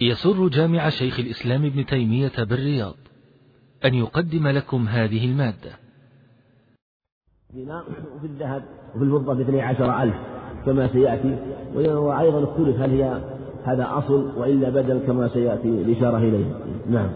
يسر جامع شيخ الإسلام ابن تيمية بالرياض أن يقدم لكم هذه المادة. وفي الذهب وفي الفضة باثني عشر ألف كما سيأتي وأيضا اختلف هل هي هذا أصل وإلا بدل كما سيأتي الإشارة إليه؟ نعم.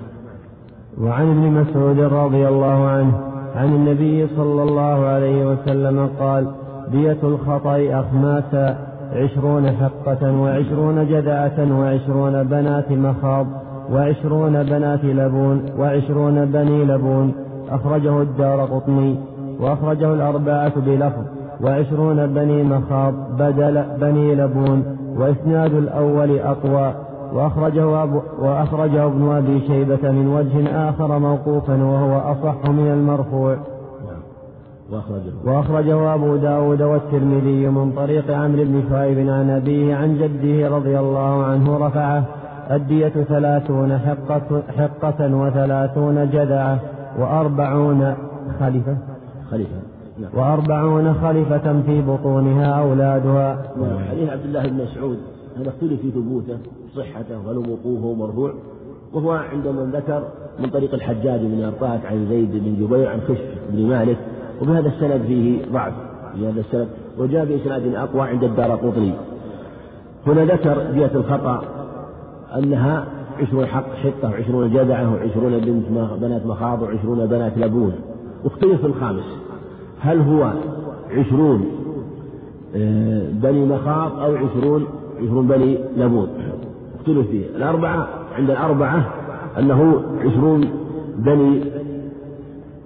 وعن ابن مسعود رضي الله عنه عن النبي صلى الله عليه وسلم قال دية الخطأ أخماسا عشرون حقة وعشرون جذعة وعشرون بنات مخاض وعشرون بنات لبون وعشرون بني لبون. أخرجه الدار قطني وأخرجه الأربعة بلفظ. وعشرون بني مخاض بدل بني لبون. وإسناد الأول أقوى. وأخرجه, أبو وأخرجه ابن أبي شيبة من وجه آخر موقوفا وهو أصح من المرفوع. وأخرجه وأخرجه أبو داود والترمذي من طريق عمرو بن شعيب عن أبيه عن جده رضي الله عنه رفعه الدية ثلاثون حقة, حقة وثلاثون جذعة وأربعون خليفة خليفة نعم. وأربعون خليفة في بطونها أولادها نعم. حديث عبد الله بن مسعود هذا اختلف في ثبوته صحته هل موقوفه مرفوع وهو عند من ذكر من طريق الحجاج بن أرطاة عن زيد بن جبير عن خشف بن مالك وبهذا السند فيه ضعف في هذا السند. وجاء بإسناد أقوى عند الدار قطني. هنا ذكر جهة الخطأ أنها عشرون حق حقة وعشرون جذعة وعشرون بنت بنات مخاض وعشرون بنات لبون. واختلف في الخامس. هل هو عشرون آه، بني مخاض أو عشرون عشرون بني لبون؟ اختلف فيه. الأربعة عند الأربعة أنه عشرون بني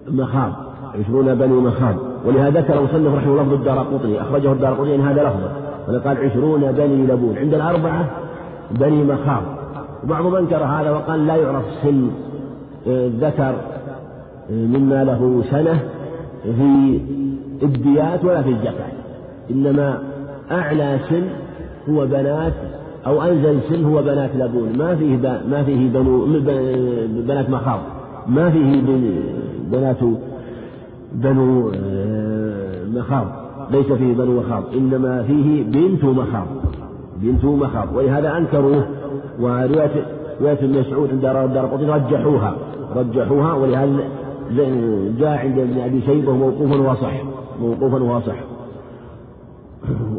مخاض. عشرون بني مخاض ولهذا ذكر المصنف رحمه الله الدار قطني أخرجه الدار قطني أن هذا لفظه. قال عشرون بني لبون. عند الأربعة بني مخاض وبعضهم أنكر هذا وقال لا يعرف سن الذكر آه، آه، مما له سنة في الديات ولا في الزكاة إنما أعلى سن هو بنات أو أنزل سن هو بنات لبون. ما فيه ما فيه بنو بنات مخاض ما فيه بنات بنو آه، مخاض. ليس فيه بنو مخاض إنما فيه بنت مخاض. بنت مخاض. ولهذا أنكروه. ورواية رواية ابن مسعود عند دار رجحوها. رجحوها ولهذا جاء عند ابن أبي شيبة موقوفا وصح موقوفا وصح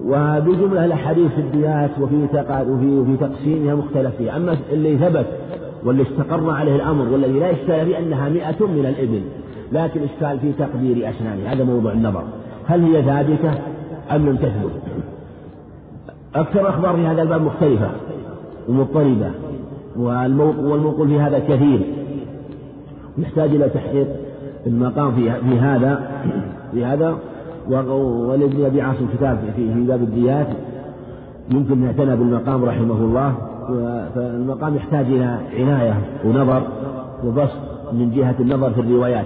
وبجملة الأحاديث في الديات وفي وفي وفي تقسيمها مختلف فيها، أما اللي ثبت واللي استقر عليه الأمر والذي لا فيه أنها مئة من الإبل، لكن إشكال في تقدير أسنانها، هذا موضوع النظر، هل هي ثابتة أم لم تثبت؟ أكثر الأخبار في هذا الباب مختلفة ومضطربة والموقول في هذا كثير. يحتاج إلى تحقيق المقام في هذا في هذا ولابن أبي عاصم كتاب في باب الديات يمكن اعتنى بالمقام رحمه الله. فالمقام يحتاج إلى عناية ونظر وبسط من جهة النظر في الروايات.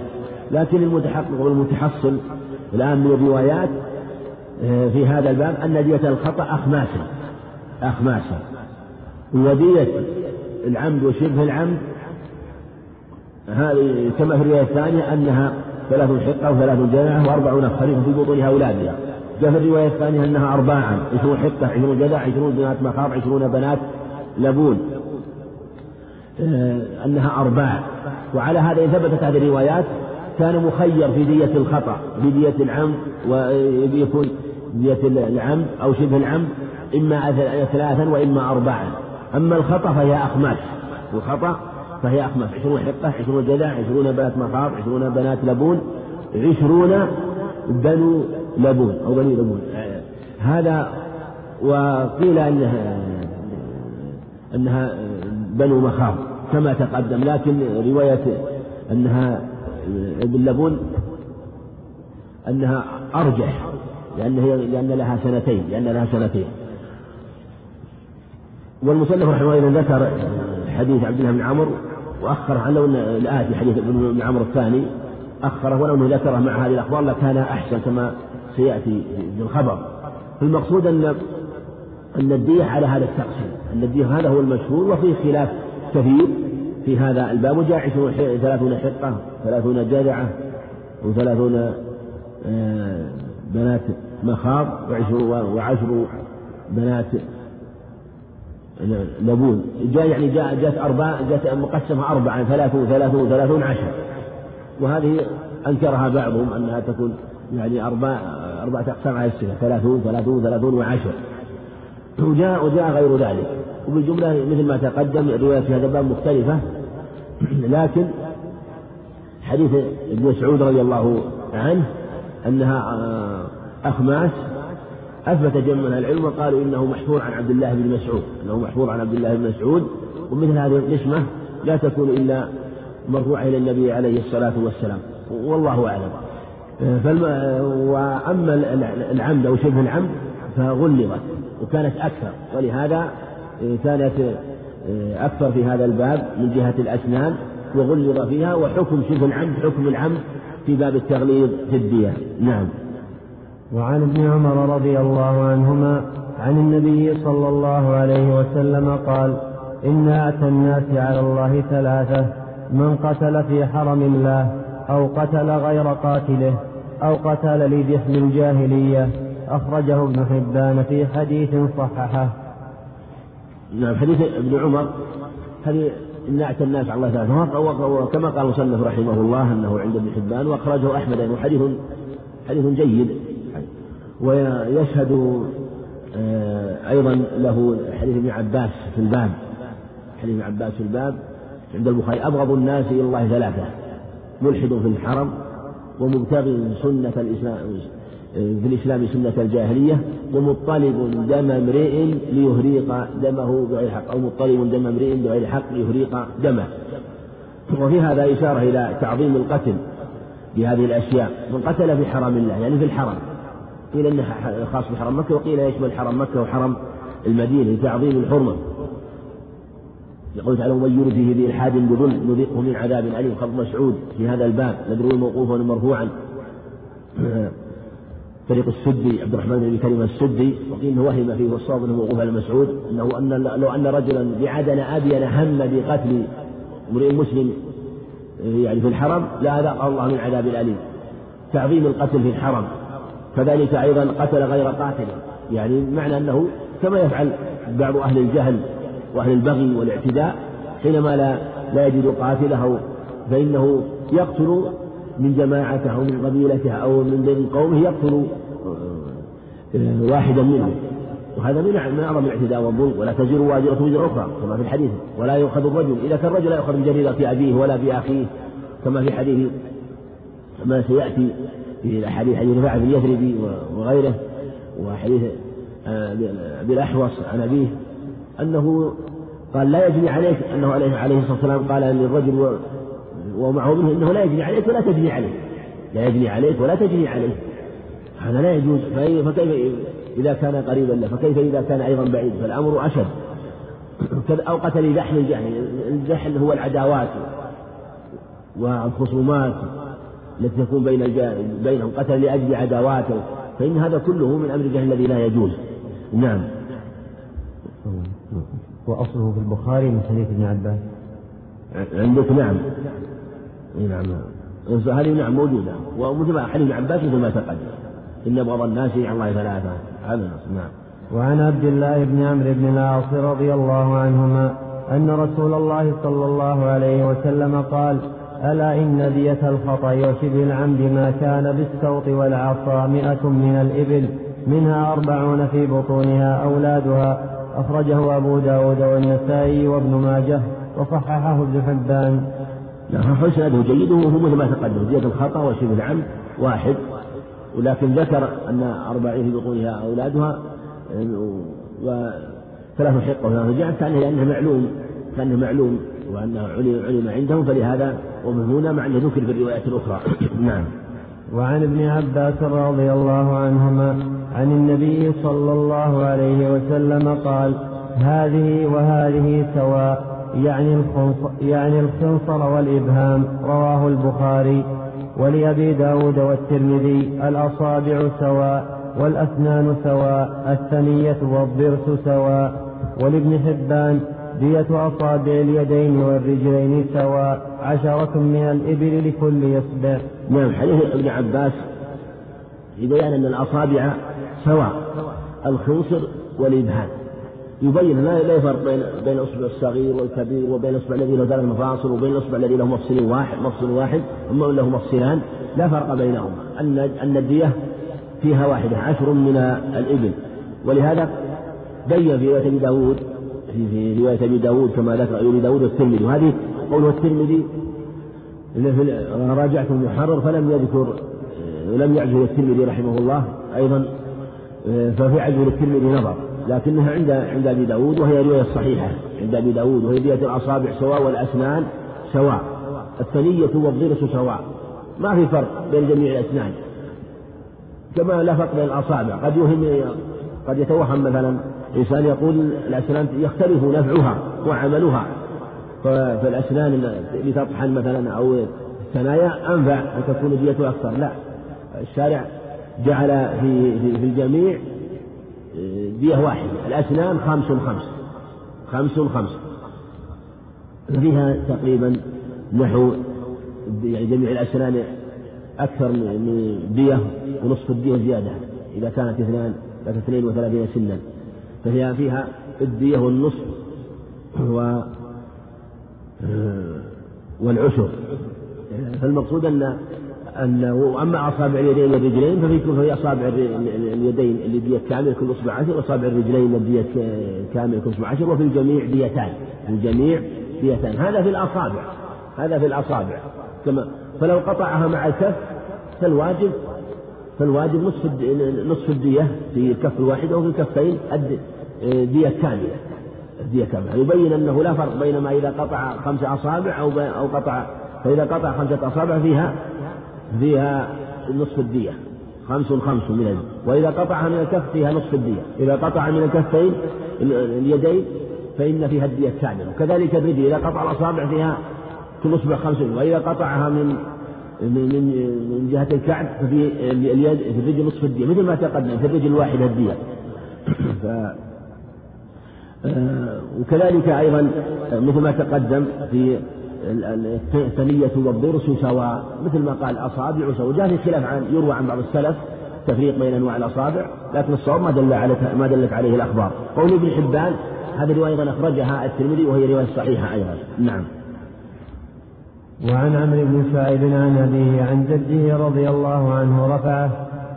لكن المتحقق والمتحصل الآن من الروايات آه، في هذا الباب أن دية الخطأ أخماسا أخماسا ودية العمد وشبه العمد هذه كما في الرواية الثانية أنها ثلاث حقة وثلاث جذعة وأربعون خليفة في بطونها أولادها. جاء في الرواية الثانية أنها أرباعا عشرون حقة عشرون جذع عشرون بنات مخاض عشرون بنات لبون. آه، أنها أرباع. وعلى هذا إن ثبتت هذه الروايات كان مخير في دية الخطأ في دية العمد ويكون دية العمد أو شبه العمد إما ثلاثا وإما أربعا. أما الخطأ فهي أخماس. الخطأ فهي أخماس. عشرون حقة عشرون جذع عشرون بنات مخاض عشرون بنات لبون عشرون بنو لبون أو بني لبون. هذا وقيل أنها أنها بنو مخاض كما تقدم لكن رواية أنها ابن أنها أرجح لأن هي لأن لها سنتين لأن لها سنتين. والمصنف رحمه الله ذكر حديث عبد الله بن عمرو وأخره عن لو الآتي حديث ابن عمرو الثاني أخره ولو أنه ذكره مع هذه الأخبار لكان أحسن كما سيأتي في الخبر المقصود أن أن الدية على هذا التقسيم أن الدية هذا هو المشهور وفيه خلاف كثير. في هذا الباب وجاء عشرون ثلاثون حقة ثلاثون جذعة وثلاثون آه، بنات مخاض وعشر وعشر بنات لبون جاء يعني جاء جاءت أربعة جاءت مقسمة أربعة ثلاثون ثلاثون ثلاثون عشر. وهذه أنكرها بعضهم أنها تكون يعني أربع أربعة أقسام على السنة ثلاثون ثلاثون ثلاثون وعشر. وجاء وجاء غير ذلك. وبالجملة مثل ما تقدم الروايات في هذا الباب مختلفة. لكن حديث ابن مسعود رضي الله عنه أنها آه، أخماس أثبت جمع من العلم وقالوا إنه محفور عن عبد الله بن مسعود أنه محفور عن عبد الله بن مسعود. ومثل هذه النسمة لا تكون إلا مرفوعة إلى النبي عليه الصلاة والسلام. والله أعلم. فالم... وأما العمد أو شبه العمد فغلظت وكانت أكثر. ولهذا كانت أكثر في هذا الباب من جهة الأسنان وغلظ فيها وحكم شبه العمد حكم العمد في باب التغليظ في الدية نعم. وعن ابن عمر رضي الله عنهما عن النبي صلى الله عليه وسلم قال إن أتى الناس على الله ثلاثة من قتل في حرم الله أو قتل غير قاتله أو قتل لجهل الجاهلية أخرجه ابن حبان في حديث صححه. نعم حديث ابن عمر هذه إن أعتى الناس على الله ثلاثة وكما قال المصنف رحمه الله أنه عند ابن حبان وأخرجه أحمد أنه حديث حديث جيد. ويشهد آه، أيضا له حديث ابن عباس في الباب حديث ابن عباس في الباب عند البخاري أبغض الناس إلى الله ثلاثة ملحد في الحرم ومبتغ سنة الإسلام في الإسلام سنة الجاهلية ومطلب دم امرئ ليهريق دمه بغير حق أو مطلب دم امرئ بغير حق ليهريق دمه. وفي هذا إشارة إلى تعظيم القتل بهذه الأشياء من قتل في حرم الله يعني في الحرم. قيل إنه خاص بحرم مكة وقيل يشمل حرم مكة وحرم المدينة لتعظيم الحرمة. يقول تعالى ومن يرد ذي الحاد بظلم نذيقه من عذاب أليم. خط مسعود في هذا الباب ندعو موقوفا ومرفوعا. طريق السدي عبد الرحمن بن كريم السدي وقيل وهم فيه والصواب إنه موقوف على مسعود إنه أن لو أن رجلا بعدن ابين هم بقتل امرئ مسلم يعني في الحرم لاذاقه الله من عذاب الأليم. تعظيم القتل في الحرم. كذلك أيضا قتل غير قاتل. يعني معنى أنه كما يفعل بعض أهل الجهل وأهل البغي والاعتداء حينما لا لا يجد قاتله فإنه يقتل من جماعته أو من قبيلته أو من بين قومه يقتل آه، واحدا منهم. وهذا من من اعظم الاعتداء والظلم ولا تزر واجرة وزر أخرى كما في الحديث. ولا يؤخذ الرجل إذا كان الرجل لا يؤخذ بجريرة أبيه ولا باخيه كما في حديث ما سيأتي في حديث حديث رفاعة بن يثربي وغيره وحديث آه، أبي الأحوص عن أبيه أنه قال لا يجري عليك أنه عليه الصلاة والسلام قال للرجل ومعه منه إنه لا يجري عليك ولا تجري عليه. لا يجري عليك ولا تجري عليه. هذا لا يجوز. فكيف إذا كان قريبا له؟ فكيف إذا كان أيضا بعيد؟ فالأمر أشد. أو قتل لحم الجهل الجهل هو العداوات والخصومات التي تكون بين بينهم. قتل لأجل عداواته. فإن هذا كله من أمر الجهل الذي لا يجوز. نعم. وأصله في البخاري من حديث ابن عباس. عندك نعم. نعم. هذه نعم موجودة. ومثل ما حديث ابن عباس مثل ما تقدم. إن أبغض الناس عن الله ثلاثة. هذا نعم. وعن عبد الله بن عمرو بن العاص رضي الله عنهما أن رسول الله صلى الله عليه وسلم قال ألا إن دية الخطأ وشبه العمد ما كان بالسوط والعصا مئة من الإبل منها أربعون في بطونها أولادها. أخرجه أبو داود والنسائي وابن ماجه وصححه ابن حبان. نعم فإسناده جيد وهو مثل ما تقدم زيادة الخطأ وشبه العمد واحد. ولكن ذكر أن أربعين في بطونها أولادها وثلاث حقة وثلاث جعل كان لأنه معلوم كأنه معلوم وأنه علم عندهم فلهذا ومن هنا مع أنه ذكر في الروايات الأخرى. نعم. وعن ابن عباس رضي الله عنهما عن النبي صلى الله عليه وسلم قال هذه وهذه سواء يعني الخنصر, يعني الخنصر والإبهام رواه البخاري ولأبي داود والترمذي الأصابع سواء والأسنان سواء الثنية والضرس سواء ولابن حبان دية أصابع اليدين والرجلين سواء عشرة من الإبل لكل يصبع. نعم حديث ابن عباس في بيان أن الأصابع سواء. الخنصر والإبهام. يبين لا لا يفرق بين بين الاصبع الصغير والكبير وبين الاصبع الذي له ثلاث مفاصل وبين الاصبع الذي له مفصل واحد مفصل واحد اما له مفصلان لا فرق بينهما. أن أن الدية فيها واحدة عشر من الإبل. ولهذا بين في رواية أبي داود في رواية أبي داود كما ذكر أبي داود والترمذي وهذه قوله الترمذي راجعت المحرر فلم يذكر لم يعجل الترمذي رحمه الله أيضا ففي عجل الترمذي نظر. لكنها عند عند أبي داود وهي رواية صحيحة عند أبي داود وهي دية الأصابع سواء والأسنان سواء. الثنية والضرس سواء. ما في فرق بين جميع الأسنان. كما لا فرق بين الأصابع. قد يوهم قد يتوهم مثلا إنسان يقول الأسنان يختلف نفعها وعملها. فالأسنان لتطحن مثلا أو الثنايا أنفع أن تكون ديتها أكثر. لا. الشارع جعل في في, في الجميع دية واحدة. الأسنان خمس خمس. خمس خمس. فيها تقريبا نحو يعني جميع الأسنان أكثر من دية ونصف الدية زيادة. إذا كانت اثنان كانت اثنين وثلاثين سنا. فهي فيها الدية والنصف و والعشر. فالمقصود أن أن وأما أصابع اليدين والرجلين ففي أصابع اليدين اللي دية كاملة كل أصبع عشر وأصابع الرجلين الدية كاملة كل أصبع عشر وفي الجميع ديتان. في الجميع ديتان. هذا في الأصابع. هذا في الأصابع. كما فلو قطعها مع الكف فالواجب فالواجب نصف نصف الدية في الكف الواحدة وفي الكفين دية كاملة. الدية كاملة. يبين أنه لا فرق بينما إذا قطع خمس أصابع أو أو قطع فإذا قطع خمسة أصابع فيها فيها نصف الدية. خمس خمس من الدية وإذا قطعها من الكف فيها نصف الدية. إذا قطع من الكفين اليدين فإن فيها الدية كاملة وكذلك الرجل إذا قطع الأصابع فيها أصبع خمس وإذا قطعها من من من جهة الكعب ففي اليد في الرجل نصف الدية. مثل ما تقدم في الرجل الواحدة الدية. ف آه، وكذلك أيضا مثل ما تقدم في الثنية والضرس سواء مثل ما قال الأصابع سواء جاء في خلاف عن يروى عن بعض السلف تفريق بين أنواع الأصابع لكن الصواب ما دل على ما دلت عليه الأخبار. قول ابن حبان هذه الرواية أيضا أخرجها الترمذي وهي رواية صحيحة أيضا. نعم. وعن عمرو بن شعيب عن أبيه عن جده رضي الله عنه رفعه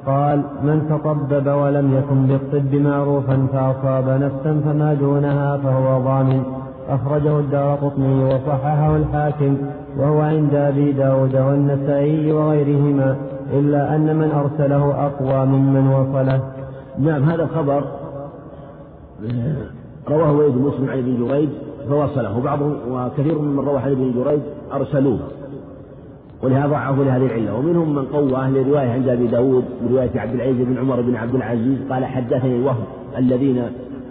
قال من تطبب ولم يكن بالطب معروفا فأصاب نفسا فما دونها فهو ضامن. أخرجه الدار قطني وصححه الحاكم وهو عند أبي داود والنسائي وغيرهما إلا أن من أرسله أقوى ممن وصله. نعم هذا الخبر رواه وليد مسلم عن ابن جريج فوصله وبعضهم وكثير ممن روى عن ابن جريج أرسلوه ولهذا ضعفوا لهذه العلة. ومنهم من قوى أهل الرواية عند أبي داود برواية عبد العزيز بن عمر بن عبد العزيز قال حدثني الوفد الذين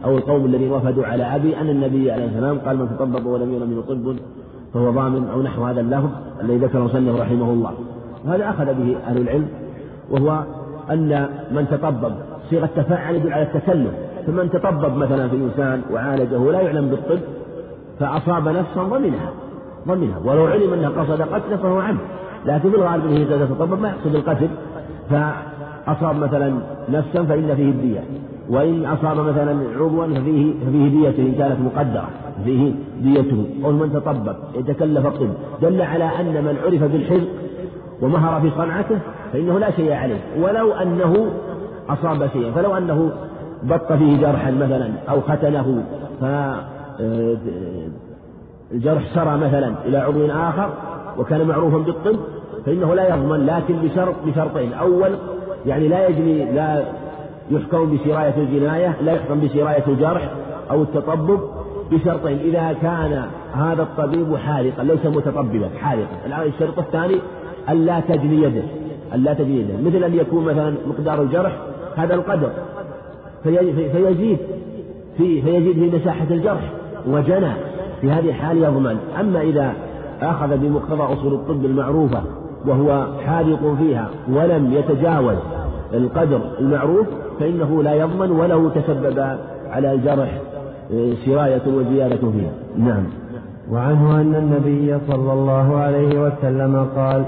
أو القوم الذين وفدوا على أبي أن النبي عليه السلام قال من تطبب ولم منه طب فهو ضامن أو نحو هذا اللفظ الذي ذكره مصنف رحمه الله. وهذا أخذ به أهل العلم وهو أن من تطبب صيغة تفاعل يدل على التكلم. فمن تطبب مثلا في إنسان وعالجه لا يعلم بالطب فأصاب نفسا ضمنها ضمنها. ولو علم أنه قصد قتله فهو عمد لكن في الغالب أنه إذا تطبب ما يقصد القتل فأصاب مثلا نفسا فإن فيه الدية. وإن أصاب مثلا عضوا ففيه ففيه ديته إن كانت مقدرة. فيه ديته. قول من تطبب يتكلف الطب. دل على أن من عرف بالحزق ومهر في صنعته فإنه لا شيء عليه. ولو أنه أصاب شيئا. فلو أنه بط فيه جرحا مثلا أو ختنه ف الجرح سرى مثلا إلى عضو آخر وكان معروفا بالطب فإنه لا يضمن لكن بشرط بشرطين. أول يعني لا يجري لا يحكم بسراية الجناية لا يحكم بسراية الجرح أو التطبب بشرطين إذا كان هذا الطبيب حارقا ليس متطببا حارقا الآن الشرط الثاني ألا تجني يده ألا تجني يده. مثل أن يكون مثلا مقدار الجرح هذا القدر فيزيد في فيزيد في مساحة الجرح وجنى. في هذه الحال يضمن. أما إذا أخذ بمقتضى أصول الطب المعروفة وهو حاذق فيها ولم يتجاوز القدر المعروف فإنه لا يضمن ولو تسبب على الجرح آه، سراية وزيادة فيها. نعم. وعنه أن النبي صلى الله عليه وسلم قال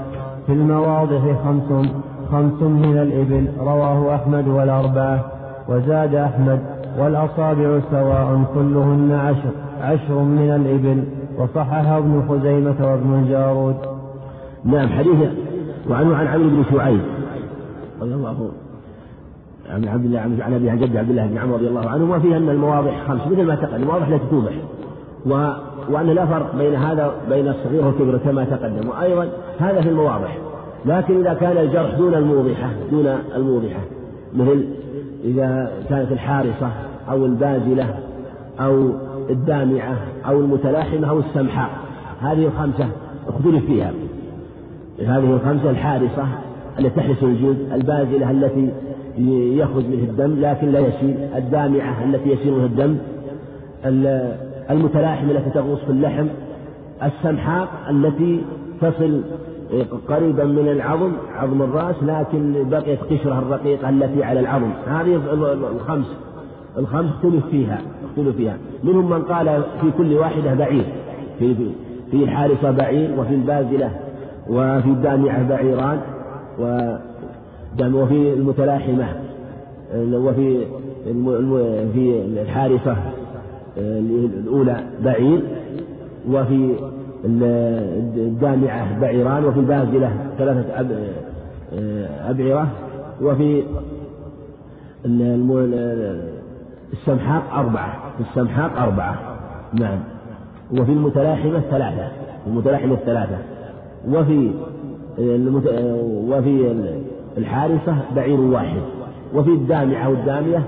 في المواضح خمس خمس من الإبل رواه أحمد والأربعة وزاد أحمد والأصابع سواء كلهن عشر عشر من الإبل وصححه ابن خزيمة وابن الجارود نعم حديث وعنه عن عمرو بن شعيب رضي الله عن عبد الله عن أبي عن جد عبد الله بن عمرو رضي الله عنه وفيه ان المواضع خمس مثل ما تقدم المواضع التي توضح و... وأن لا فرق بين هذا بين الصغير والكبير كما تقدم. وأيضا هذا في المواضح لكن إذا كان الجرح دون الموضحة دون الموضحة مثل إذا كانت الحارصه أو البازلة أو الدامعة أو المتلاحمة أو السمحاء هذه الخمسة اختلف فيها. هذه الخمسة الحارصه التي تحرس الجلد البازلة التي يخرج منه الدم لكن لا يسيل الدامعة التي يسيل منها الدم المتلاحمة التي تغوص في اللحم السمحاء التي تصل قريبا من العظم عظم الرأس لكن بقيت قشرها الرقيقة التي على العظم. هذه الخمس الخمس اختلف فيها اختلف فيها. منهم من قال في كل واحدة بعير في في الحارسة بعير وفي البازلة وفي الدامعة بعيران و وفي المتلاحمة وفي في الحارثة الأولى بعير وفي الدامعة بعيران وفي البازلة ثلاثة أبعرة وفي السمحاق أربعة في السمحاق أربعة نعم. وفي المتلاحمة ثلاثة المتلاحمة ثلاثة. وفي وفي الحارثة بعير واحد وفي الدامعة والدامية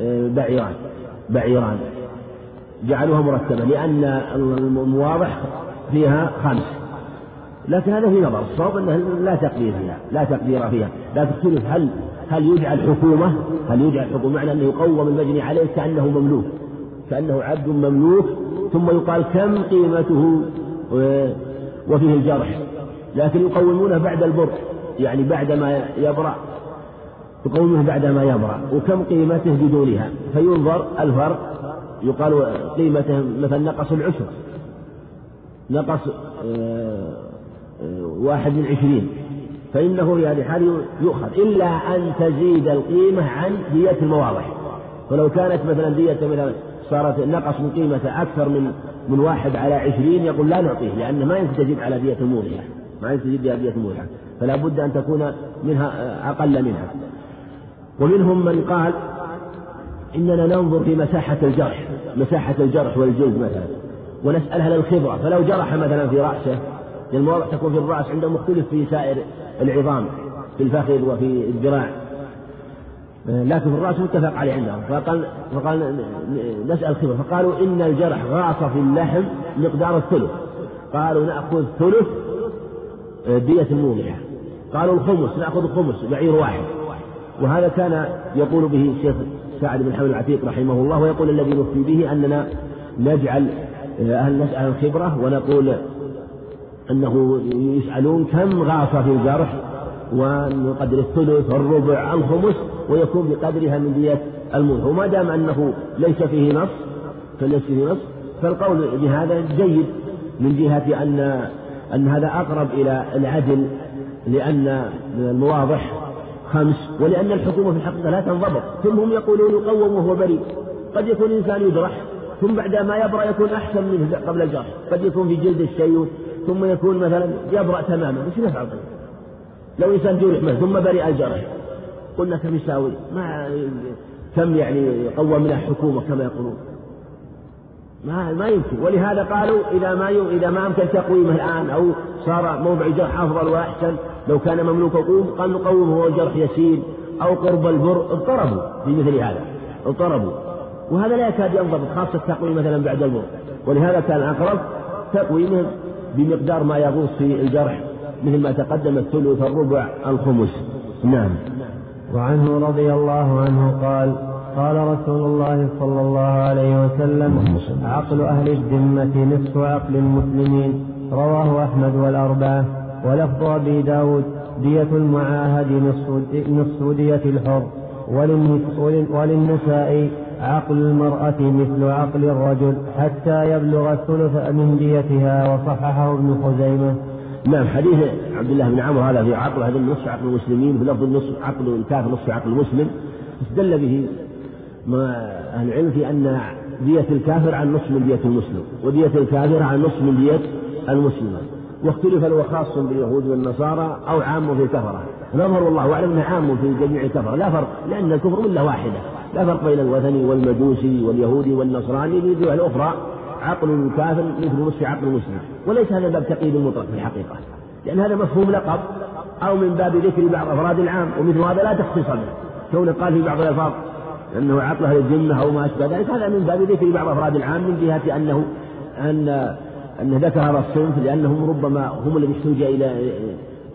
آه، بعيران بعيران. جعلوها مرتبة لأن المواضح فيها خمس. لكن هذا في نظر الصواب أنه لا تقدير فيها لا تقدير فيها. لا تختلف هل هل يجعل حكومة؟ هل يجعل حكومة؟ معنى أنه يقوم المجني عليه كأنه مملوك كأنه عبد مملوك ثم يقال كم قيمته وفيه الجرح. لكن يقومونه بعد البر. يعني بعدما يبرأ تقومه بعدما يبرأ وكم قيمته بدونها. فينظر الفرق يقال قيمته مثلا نقص العشر. نقص آه، واحد من عشرين. فإنه في هذه الحال يؤخذ. إلا أن تزيد القيمة عن دية المواضح فلو كانت مثلا دية مثلا صارت نقص من قيمته أكثر من من واحد على عشرين يقول لا نعطيه لأنه ما يستجيب على دية الموضحة ما يستجيب على دية الموضحة فلا بد أن تكون منها أقل منها. ومنهم من قال إننا ننظر في مساحة الجرح مساحة الجرح والجلد مثلا ونسأل أهل الخبرة فلو جرح مثلا في رأسه المواضع تكون في الرأس عندهم مختلف في سائر العظام في الفخذ وفي الذراع. لكن في الرأس متفق عليه عندهم. فقال فقال نسأل الخبرة فقالوا إن الجرح غاص في اللحم مقدار الثلث. قالوا نأخذ ثلث دية الموضحة. قالوا الخمس نأخذ الخمس بعير واحد. وهذا كان يقول به الشيخ سعد بن حمد العتيق رحمه الله ويقول الذي نفتي به أننا نجعل أهل نسأل الخبرة ونقول أنه يسألون كم غاص في الجرح ونقدر الثلث والربع الخمس ويكون بقدرها من دية الموت. وما دام أنه ليس فيه نص فليس فيه نص فالقول بهذا جيد من جهة أن أن هذا أقرب إلى العدل لأن المواضح خمس ولأن الحكومة في الحقيقة لا تنضبط. ثم هم يقولون يقوم وهو بريء. قد يكون الإنسان يجرح ثم بعد ما يبرأ يكون أحسن منه قبل الجرح. قد يكون في جلد الشيء ثم يكون مثلا يبرأ تماما. وش نفعل؟ لو إنسان جرح ثم برئ الجرح. قلنا كم يساوي؟ ما كم يعني يقوم منها الحكومة كما يقولون؟ ما ما يمكن. ولهذا قالوا إذا ما إذا ما أمكن تقويمه الآن أو صار موضع الجرح أفضل وأحسن لو كان مملوك قوم قال نقومه وهو الجرح يسير أو قرب البر اضطربوا في مثل هذا اضطربوا. وهذا لا يكاد ينضبط خاصة التقويم مثلا بعد البر. ولهذا كان أقرب تقويمه بمقدار ما يغوص في الجرح مثل ما تقدم الثلث الربع الخمس. نعم. وعنه رضي الله عنه قال قال رسول الله صلى الله عليه وسلم عقل أهل الذمة نصف عقل المسلمين. رواه أحمد والأربعة. ولفظ أبي داود دية المعاهد نصف دية الحر. وللنساء عقل المرأة مثل عقل الرجل حتى يبلغ الثلث من ديتها وصححه ابن خزيمة. نعم حديث عبد الله بن عمرو هذا في عقل هذا النصف عقل المسلمين في لفظ النصف عقل الكافر نصف عقل المسلم استدل به أهل العلم في أن دية الكافر عن نصف من دية المسلم ودية الكافر عن نصف من دية المسلمة. واختلف هو خاص باليهود والنصارى أو عام في الكفرة. نظهر والله أعلم أنه عام في جميع الكفرة. لا فرق لأن الكفر ملة واحدة. لا فرق بين الوثني والمجوسي واليهودي والنصراني للجهة الأخرى. عقل الكافر مثل نصف عقل المسلم وليس هذا باب تقييد مطلق في الحقيقة. لأن هذا مفهوم لقب أو من باب ذكر بعض أفراد العام. ومثل هذا لا تخصيص به كونه قال في بعض الألفاظ أنه عقل أهل الذمة أو ما أشبه ذلك. هذا من باب ذكر بعض أفراد العام من جهة أنه أن أن ذكر هذا الصنف لأنهم ربما هم الذي احتوج إلى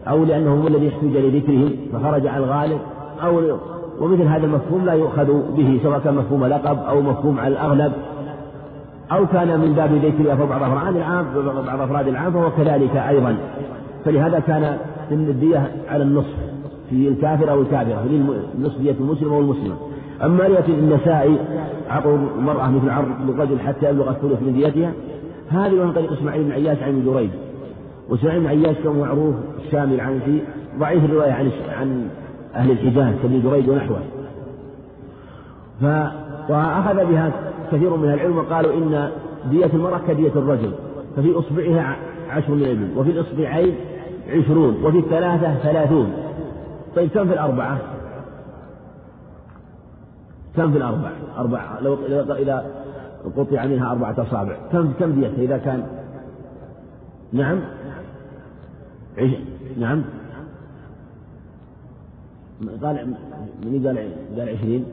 أو لأنهم هم الذي احتوج لذكرهم فخرج عن الغالب. أو ومثل هذا المفهوم لا يؤخذ به سواء كان مفهوم لقب أو مفهوم على الأغلب. أو كان من باب ذكر بعض أفراد العام بعض أفراد العام فهو كذلك أيضا. فلهذا كان الدية على النصف في الكافر أو الكافرة نصف دية المسلم أو المسلمة. أما دية النساء عقد المرأة مثل عرض الرجل حتى يبلغ الثلث من ديتها هذه من طريق إسماعيل بن عياش عن جريج. وإسماعيل بن عياش كان معروف الشامل عن في ضعيف الرواية عن عن أهل الحجاز كابن جريج ونحوه. ف وأخذ بها كثير من العلم وقالوا إن دية المرأة كدية الرجل ففي إصبعها عشر من الإبل وفي الإصبعين عشرون وفي الثلاثة ثلاثون. طيب كم في الأربعة؟ كم في الأربع؟ أربعة لو إذا قطع منها أربعة أصابع كم كم ديتها إذا كان؟ نعم. نعم. قال من قال قال عشرين.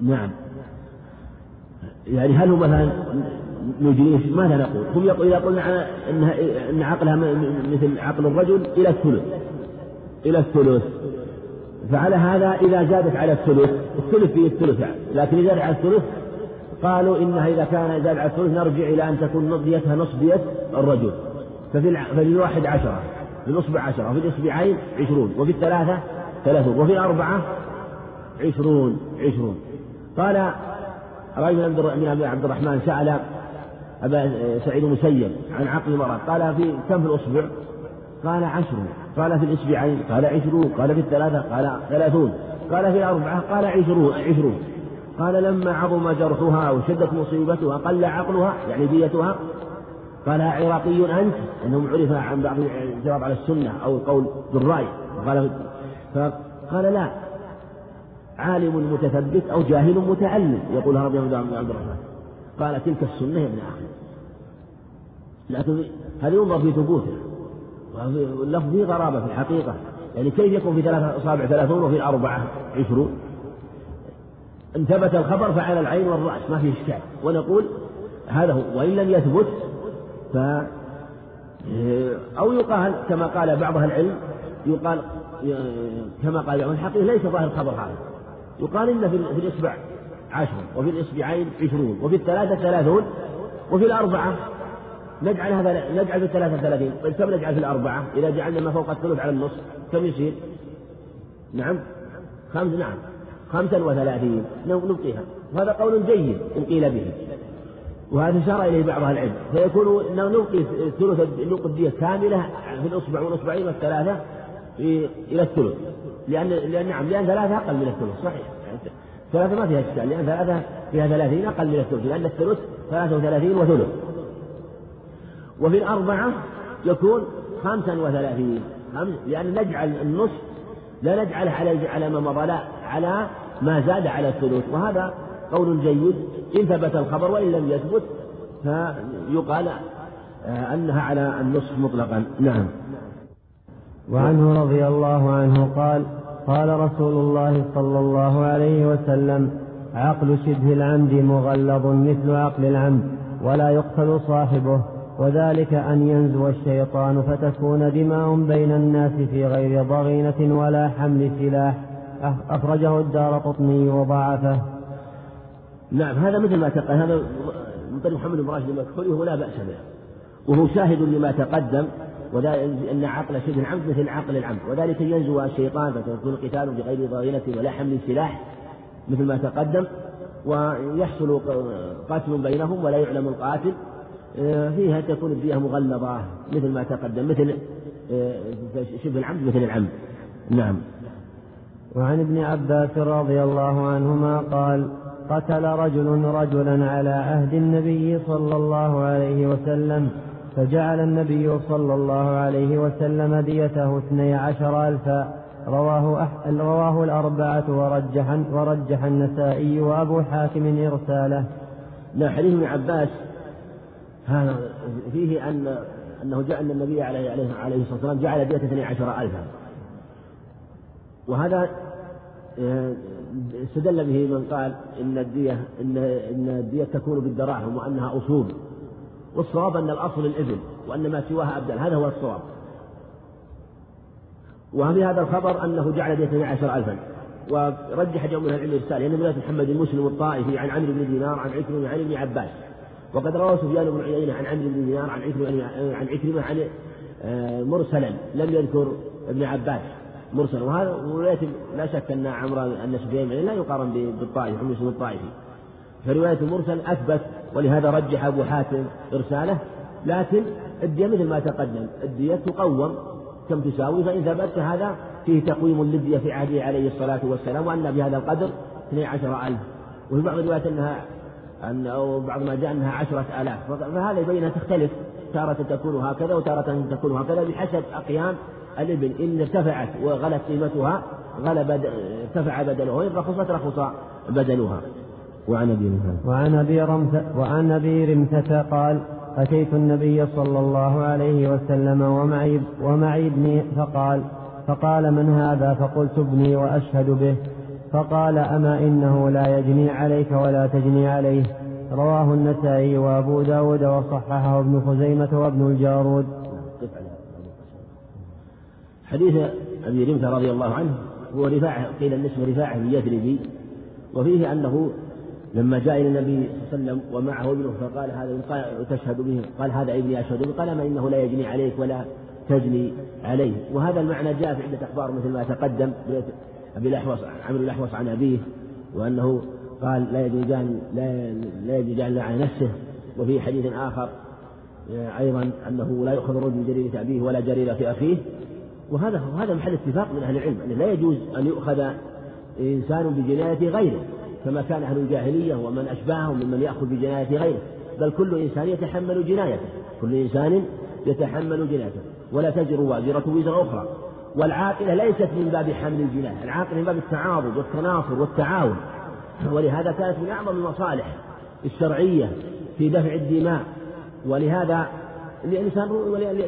نعم. يعني هل هو مثلا نجريه ماذا نقول؟ هم يقول إذا قلنا أن أن عقلها مثل عقل الرجل إلى الثلث إلى الثلث. فعلى هذا إذا زادت على الثلث الثلث فيه الثلث يعني. لكن إذا زادت على الثلث قالوا إنها إذا كان زاد على الثلث نرجع إلى أن تكون ديتها نصف دية الرجل. ففي الواحد عشرة في الإصبع عشرة وفي الإصبعين عشرون وفي الثلاثة ثلاثون وفي الأربعة عشرون عشرون. قال رجل من عبد الرحمن سأل أبا سعيد المسيب عن عقل المرأة قال في كم في الأصبع؟ قال عشر قال في الإصبعين قال عشرون قال في الثلاثة قال ثلاثون قال في الأربعة قال عشرون عشرون. قال لما عظم جرحها وشدت مصيبتها قل عقلها يعني ديتها قال عراقي أنت؟ أنهم عرف عن بعض الجواب على السنة أو القول بالرأي. قال فقال لا. عالم متثبت أو جاهل متعلم يقول رضي الله عنه عبد الرحمن. قال تلك السنة يا ابن أخي. لكن هذا ينظر في ثبوته واللفظ فيه غرابة في الحقيقة. يعني كيف يكون في ثلاثة أصابع ثلاثون وفي الأربعة عشرون؟ إن ثبت الخبر فعلى العين والرأس ما في إشكال. ونقول هذا هو. وإن لم يثبت ف أو يقال كما قال بعض أهل العلم يقال كما قال بعض الحقيقة ليس ظاهر الخبر هذا. يقال إن في الإصبع عشر وفي الإصبعين عشرون وفي الثلاثة ثلاثون وفي الأربعة نجعل هذا نجعل في الثلاثة ثلاثين طيب كم نجعل في الأربعة؟ إذا جعلنا ما فوق الثلث على النصف كم يصير؟ نعم. خمس نعم. خمسا وثلاثين. نبقيها وهذا قول جيد إن قيل به. وهذا أشار إليه بعض أهل العلم. فيكون نلقي ثلث نلقي الدية كاملة في الأصبع والأصبعين والثلاثة إلى الثلث. لأن لأن نعم لأن ثلاثة أقل من الثلث. صحيح. ثلاثة ما فيها إشكال. لأن ثلاثة فيها ثلاثين أقل من الثلث. لأن الثلث ثلاثة وثلاثين وثلث. وفي الأربعة يكون خمسا وثلاثين. لأن نجعل النصف لا نجعله على على ما مضى لا على ما زاد على الثلث. وهذا قول جيد. إن ثبت الخبر وإن لم يثبت فيقال آه، أنها على النصف مطلقا. نعم. وعنه رضي الله عنه قال قال رسول الله صلى الله عليه وسلم عقل شبه العمد مغلظ مثل عقل العمد ولا يقتل صاحبه. وذلك أن ينزو الشيطان فتكون دماء بين الناس في غير ضغينة ولا حمل سلاح. أخرجه الدار قطني وضعفه. نعم هذا مثل ما تقدم هذا من طريق محمد بن راشد المكحولي لا بأس به. وهو شاهد لما تقدم أن عقل شبه العمد مثل عقل العمد. وذلك ينزو الشيطان فتكون القتال بغير ضغينة ولا حمل سلاح مثل ما تقدم. ويحصل قتل بينهم ولا يعلم القاتل. فيها تكون الدية مغلظة مثل ما تقدم مثل آه، شبه العمد مثل العمد. نعم. وعن ابن عباس رضي الله عنهما قال قتل رجل رجلا على عهد النبي صلى الله عليه وسلم فجعل النبي صلى الله عليه وسلم ديته اثني عشر ألفا. رواه, أح... رواه الأربعة ورجح, ورجح النسائي وأبو حاتم إرساله. لا حديث ابن عباس هذا فيه أن أنه جاء أن النبي عليه عليه الصلاة والسلام جعل دية اثني عشر ألفا. وهذا آه، استدل به من قال إن الدية إن إن الدية تكون بالدراهم وأنها أصول. والصواب أن الأصل الإبل وأن ما سواها أبدل. هذا هو الصواب. وفي هذا الخبر أنه جعل دية عشر ألفا. ورجح جمع من العلم الإرسال لأن رواية محمد المسلم الطائفي عن عمرو بن دينار عن عكرمة عن ابن عباس. وقد روى سفيان بن عيينة عن عمرو بن دينار عن عكرمة عن عكرمة عن آه، مرسلا لم يذكر ابن عباس مرسل وهذا لا شك أن عمرو أن سفيان لا يقارن بالطائفي مسلم الطائفي فرواية المرسل أثبت ولهذا رجح أبو حاتم إرساله لكن الدية مثل ما تقدم الدية تقوم كم تساوي فإن ثبت هذا فيه تقويم للدية في عهده عليه الصلاة والسلام وأن بهذا القدر اثني عشر ألف. وفي بعض الروايات أنها أن أو بعض ما جاء أنها عشرة آلاف. فهذا يبين تختلف. تارة تكون هكذا وتارة تكون هكذا بحسب أقيام الإبل. إن ارتفعت وغلت قيمتها غلب ارتفع بدلها وإن رخصت رخص بدلها. وعن أبي وعن أبي رمثة وعن أبي رمثة قال أتيت النبي صلى الله عليه وسلم ومعي ومعي ابني فقال فقال من هذا؟ فقلت ابني وأشهد به. فقال أما إنه لا يجني عليك ولا تجني عليه. رواه النسائي وأبو داود وصححه ابن خزيمة وابن الجارود. حديث أبي رمثة رضي الله عنه هو رفاعة قيل أن اسمه رفاعة اليثربي وفيه أنه لما جاء إلى النبي صلى الله عليه وسلم ومعه ابنه فقال هذا قال تشهد به قال هذا ابني أشهد به قال ما إنه لا يجني عليك ولا تجني عليه. وهذا المعنى جاء في عدة أخبار مثل ما تقدم أبي الأحوص عمرو الأحوص عن أبيه وأنه قال لا يجني لا لا يجني على نفسه. وفي حديث آخر أيضا أنه لا يؤخذ الرجل بجريرة أبيه ولا جريرة أخيه. وهذا وهذا محل اتفاق من أهل العلم أنه لا يجوز أن يؤخذ إنسان بجناية غيره كما كان أهل الجاهلية ومن أشبههم ممن يأخذ بجناية غيره. بل كل إنسان يتحمل جنايته كل إنسان يتحمل جنايته. ولا تزر وازرة وزر أخرى. والعاقلة ليست من باب حمل الجناية العاقلة من باب التعاضد والتناصر والتعاون. ولهذا كانت من أعظم المصالح الشرعية في دفع الدماء. ولهذا الإنسان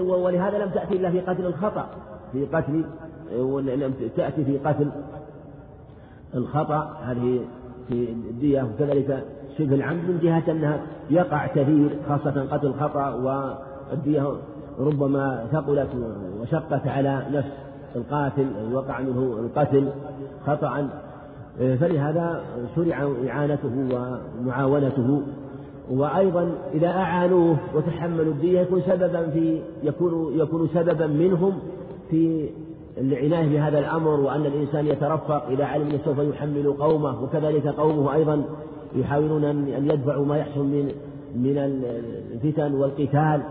ولهذا لم تأتي إلا في قتل الخطأ. في قتل لم تأتي في قتل الخطأ. هذه في الدية. وكذلك شبه العمد من جهة أنها يقع كثير خاصة قتل خطأ والدية ربما ثقلت وشقت على نفس القاتل وقع منه القتل خطأ فلهذا شرع إعانته ومعاونته. وأيضا إذا أعانوه وتحملوا الدية يكون سببا في يكون يكون سببا منهم في العناية بهذا الأمر وأن الإنسان يترفق إذا علم أنه سوف يحمل قومه. وكذلك قومه أيضا يحاولون أن يدفعوا ما يحصل من من الفتن والقتال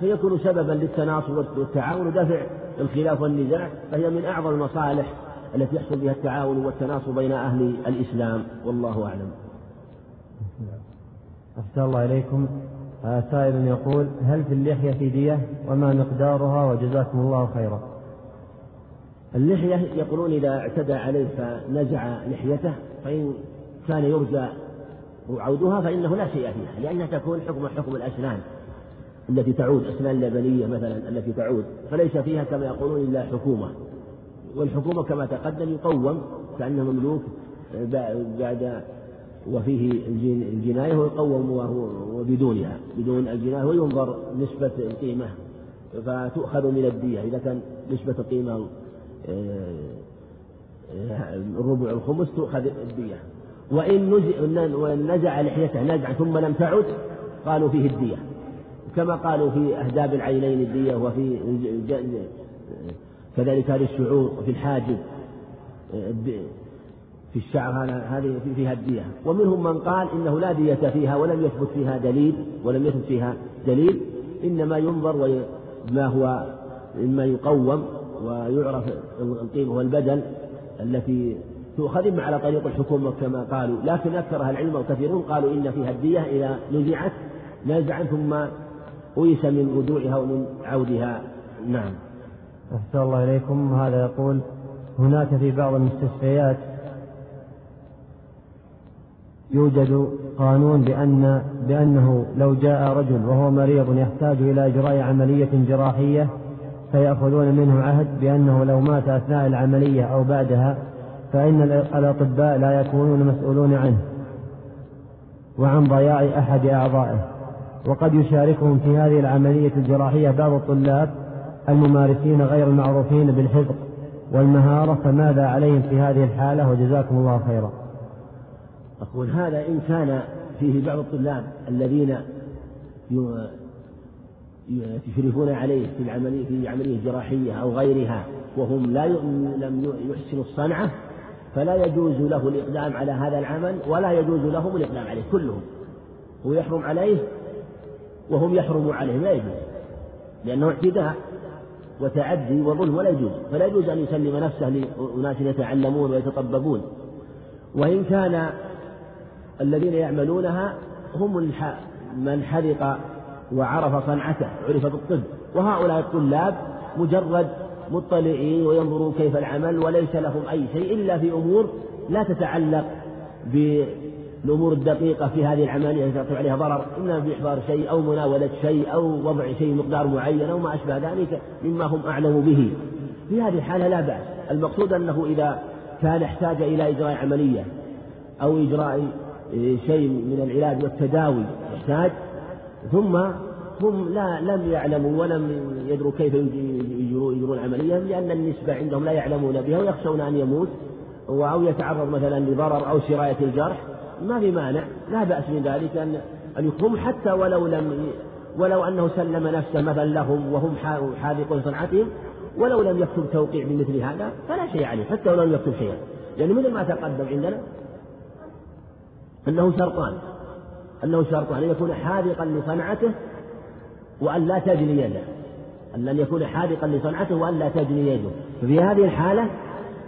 فيكون سببا للتناصر والتعاون. ودفع الخلاف والنزاع فهي من أعظم المصالح التي يحصل بها التعاون والتناصر بين أهل الإسلام والله أعلم. أحسن الله إليكم. سائل يقول هل في اللحية دية وما مقدارها؟ وجزاكم الله خيرا. اللحية يقولون إذا اعتدى عليه فنزع لحيته فإن كان يرجى عودها فإنه لا شيء فيها لأنها تكون حكم حكم الأسنان. التي تعود أسنان اللبنية مثلا التي تعود. فليس فيها كما يقولون إلا حكومة. والحكومة كما تقدم يقوم كأنه مملوك بعد وفيه الجناية ويقوم وبدونها بدون الجناية وينظر نسبة القيمة. فتؤخذ من الدية. إذا كان نسبة القيمة الربع الخمس تؤخذ الدية. وإن نزع لحيته نزع ثم لم تعد قالوا فيه الدية. كما قالوا في أهداب العينين الدية وفي كذلك هذه الشعور وفي الحاجب في الشعر هذه فيها الدية ومنهم من قال إنه لا دية فيها ولم يثبت فيها دليل ولم يثبت فيها دليل إنما ينظر ما هو مما يقوم ويعرف القيمة والبدل التي تؤخذ على طريق الحكومة كما قالوا. لكن أكثر أهل العلم وكثيرون قالوا إن فيها الدية إذا نزعت نزعا ثم أيس من رجوعها ومن عودها. نعم. أحسن الله إليكم. هذا يقول هناك في بعض المستشفيات يوجد قانون بأن بأنه لو جاء رجل وهو مريض يحتاج إلى إجراء عملية جراحية فيأخذون منه عهد بأنه لو مات أثناء العملية أو بعدها فإن الأطباء لا يكونون مسؤولون عنه وعن ضياع أحد أعضائه. وقد يشاركهم في هذه العملية الجراحية بعض الطلاب الممارسين غير المعروفين بالحفظ والمهارة فماذا عليهم في هذه الحالة؟ وجزاكم الله خيرا. أقول هذا إن كان فيه بعض الطلاب الذين يشرفون عليه في العملية في عملية جراحية أو غيرها وهم لا لم يحسنوا الصنعة فلا يجوز له الإقدام على هذا العمل ولا يجوز لهم الإقدام عليه كلهم. هو يحرم عليه وهم يحرموا عليه لا يجوز لأنه اعتداء وتعدي وظلم ولا يجوز فلا يجوز أن يسلم نفسه لأناس يتعلمون ويتطببون وإن كان الذين يعملونها هم من حذق وعرف صنعته عرف بالطب وهؤلاء الطلاب مجرد مطلعين وينظرون كيف العمل وليس لهم أي شيء إلا في أمور لا تتعلق بالأمور الدقيقة في هذه العملية يترتب عليها ضرر إما بإحضار شيء أو مناولة شيء أو وضع شيء مقدار معين أو ما أشبه ذلك مما هم أعلم به. في هذه الحالة لا بأس. المقصود أنه إذا كان احتاج إلى إجراء عملية أو إجراء شيء من العلاج والتداوي يحتاج ثم هم لا لم يعلموا ولم يدروا كيف يجرون العملية لأن النسبة عندهم لا يعلمون بها ويخشون أن يموت أو يتعرض مثلا لضرر أو سراية الجرح. ما في مانع لا بأس من ذلك أن أن يكون حتى ولو لم ولو أنه سلم نفسه مثلا لهم وهم حاذقون صنعتهم ولو لم يكتب توقيع بمثل هذا فلا شيء عليه حتى ولو لم يكتب شيئا. يعني مثل ما تقدم عندنا أنه شرطان أنه شرطان أن يكون حاذقا لصنعته وأن لا تجني يده. أن يكون حاذقا لصنعته وأن لا تجني يده. ففي هذه الحالة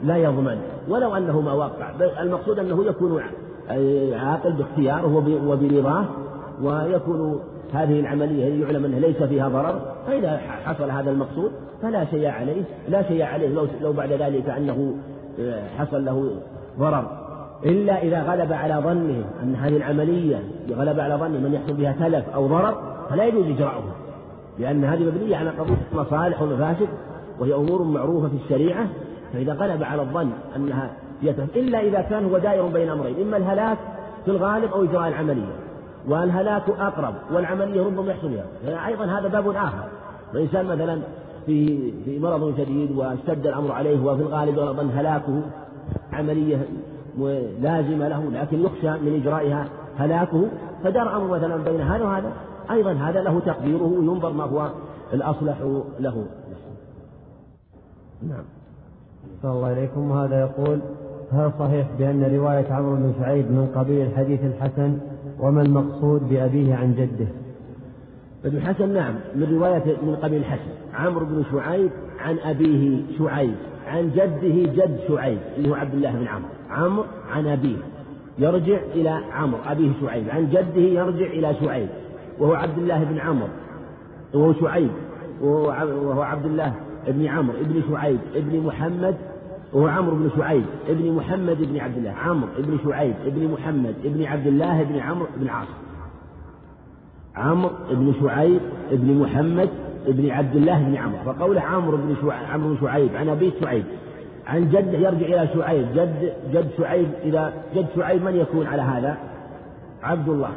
لا يضمن ولو أنه ما وقع المقصود أنه يكون عاقل باختياره وبرضاه ويكون هذه العملية يعلم أنه ليس فيها ضرر فإذا حصل هذا المقصود فلا شيء عليه لا شيء عليه لو لو بعد ذلك أنه حصل له ضرر. إلا إذا غلب على ظنه أن هذه العملية غلب على ظنه من يحصل بها تلف أو ضرر فلا يجوز إجراؤها لأن هذه مبنية على قضية مصالح ومفاسد وهي أمور معروفة في الشريعة فإذا غلب على الظن أنها يتلف إلا إذا كان هو دائر بين أمرين إما الهلاك في الغالب أو إجراء العملية. والهلاك أقرب والعملية ربما يحصل يعني أيضا هذا باب آخر. الإنسان مثلا في في مرض شديد واشتد الأمر عليه وفي الغالب أيضا هلاكه عملية لازمة له لكن يخشى من إجرائها هلاكه. فدار أمر مثلا بين هذا وهذا. أيضا هذا له تقديره وينظر ما هو الأصلح له. نعم. الله إليكم وهذا يقول هل صحيح بأن رواية عمرو بن شعيب من قبيل الحديث الحسن وما المقصود بأبيه عن جده. ابن الحسن نعم من رواية من قبيل الحسن. عمرو بن شعيب عن أبيه شعيب عن جده جد شعيب اللي هو عبد الله بن عمرو. عمرو عن أبيه يرجع إلى عمرو أبيه شعيب. عن جده يرجع إلى شعيب وهو عبد الله بن عمرو. وهو شعيب وهو عبد الله بن عمرو ابن شعيب ابن محمد وهو عمرو بن شعيب ابن محمد بن عبد الله. عمرو ابن شعيب ابن محمد ابن عبد الله بن عمرو بن عاص عمرو بن شعيب ابن محمد ابن عبد الله بن عمرو. فقوله عمرو بن شعيب عمرو بن شعيب عن أبي شعيب. عن جد يرجع إلى شعيب. جد جد شعيب إذا جد شعيب من يكون على هذا؟ عبد الله.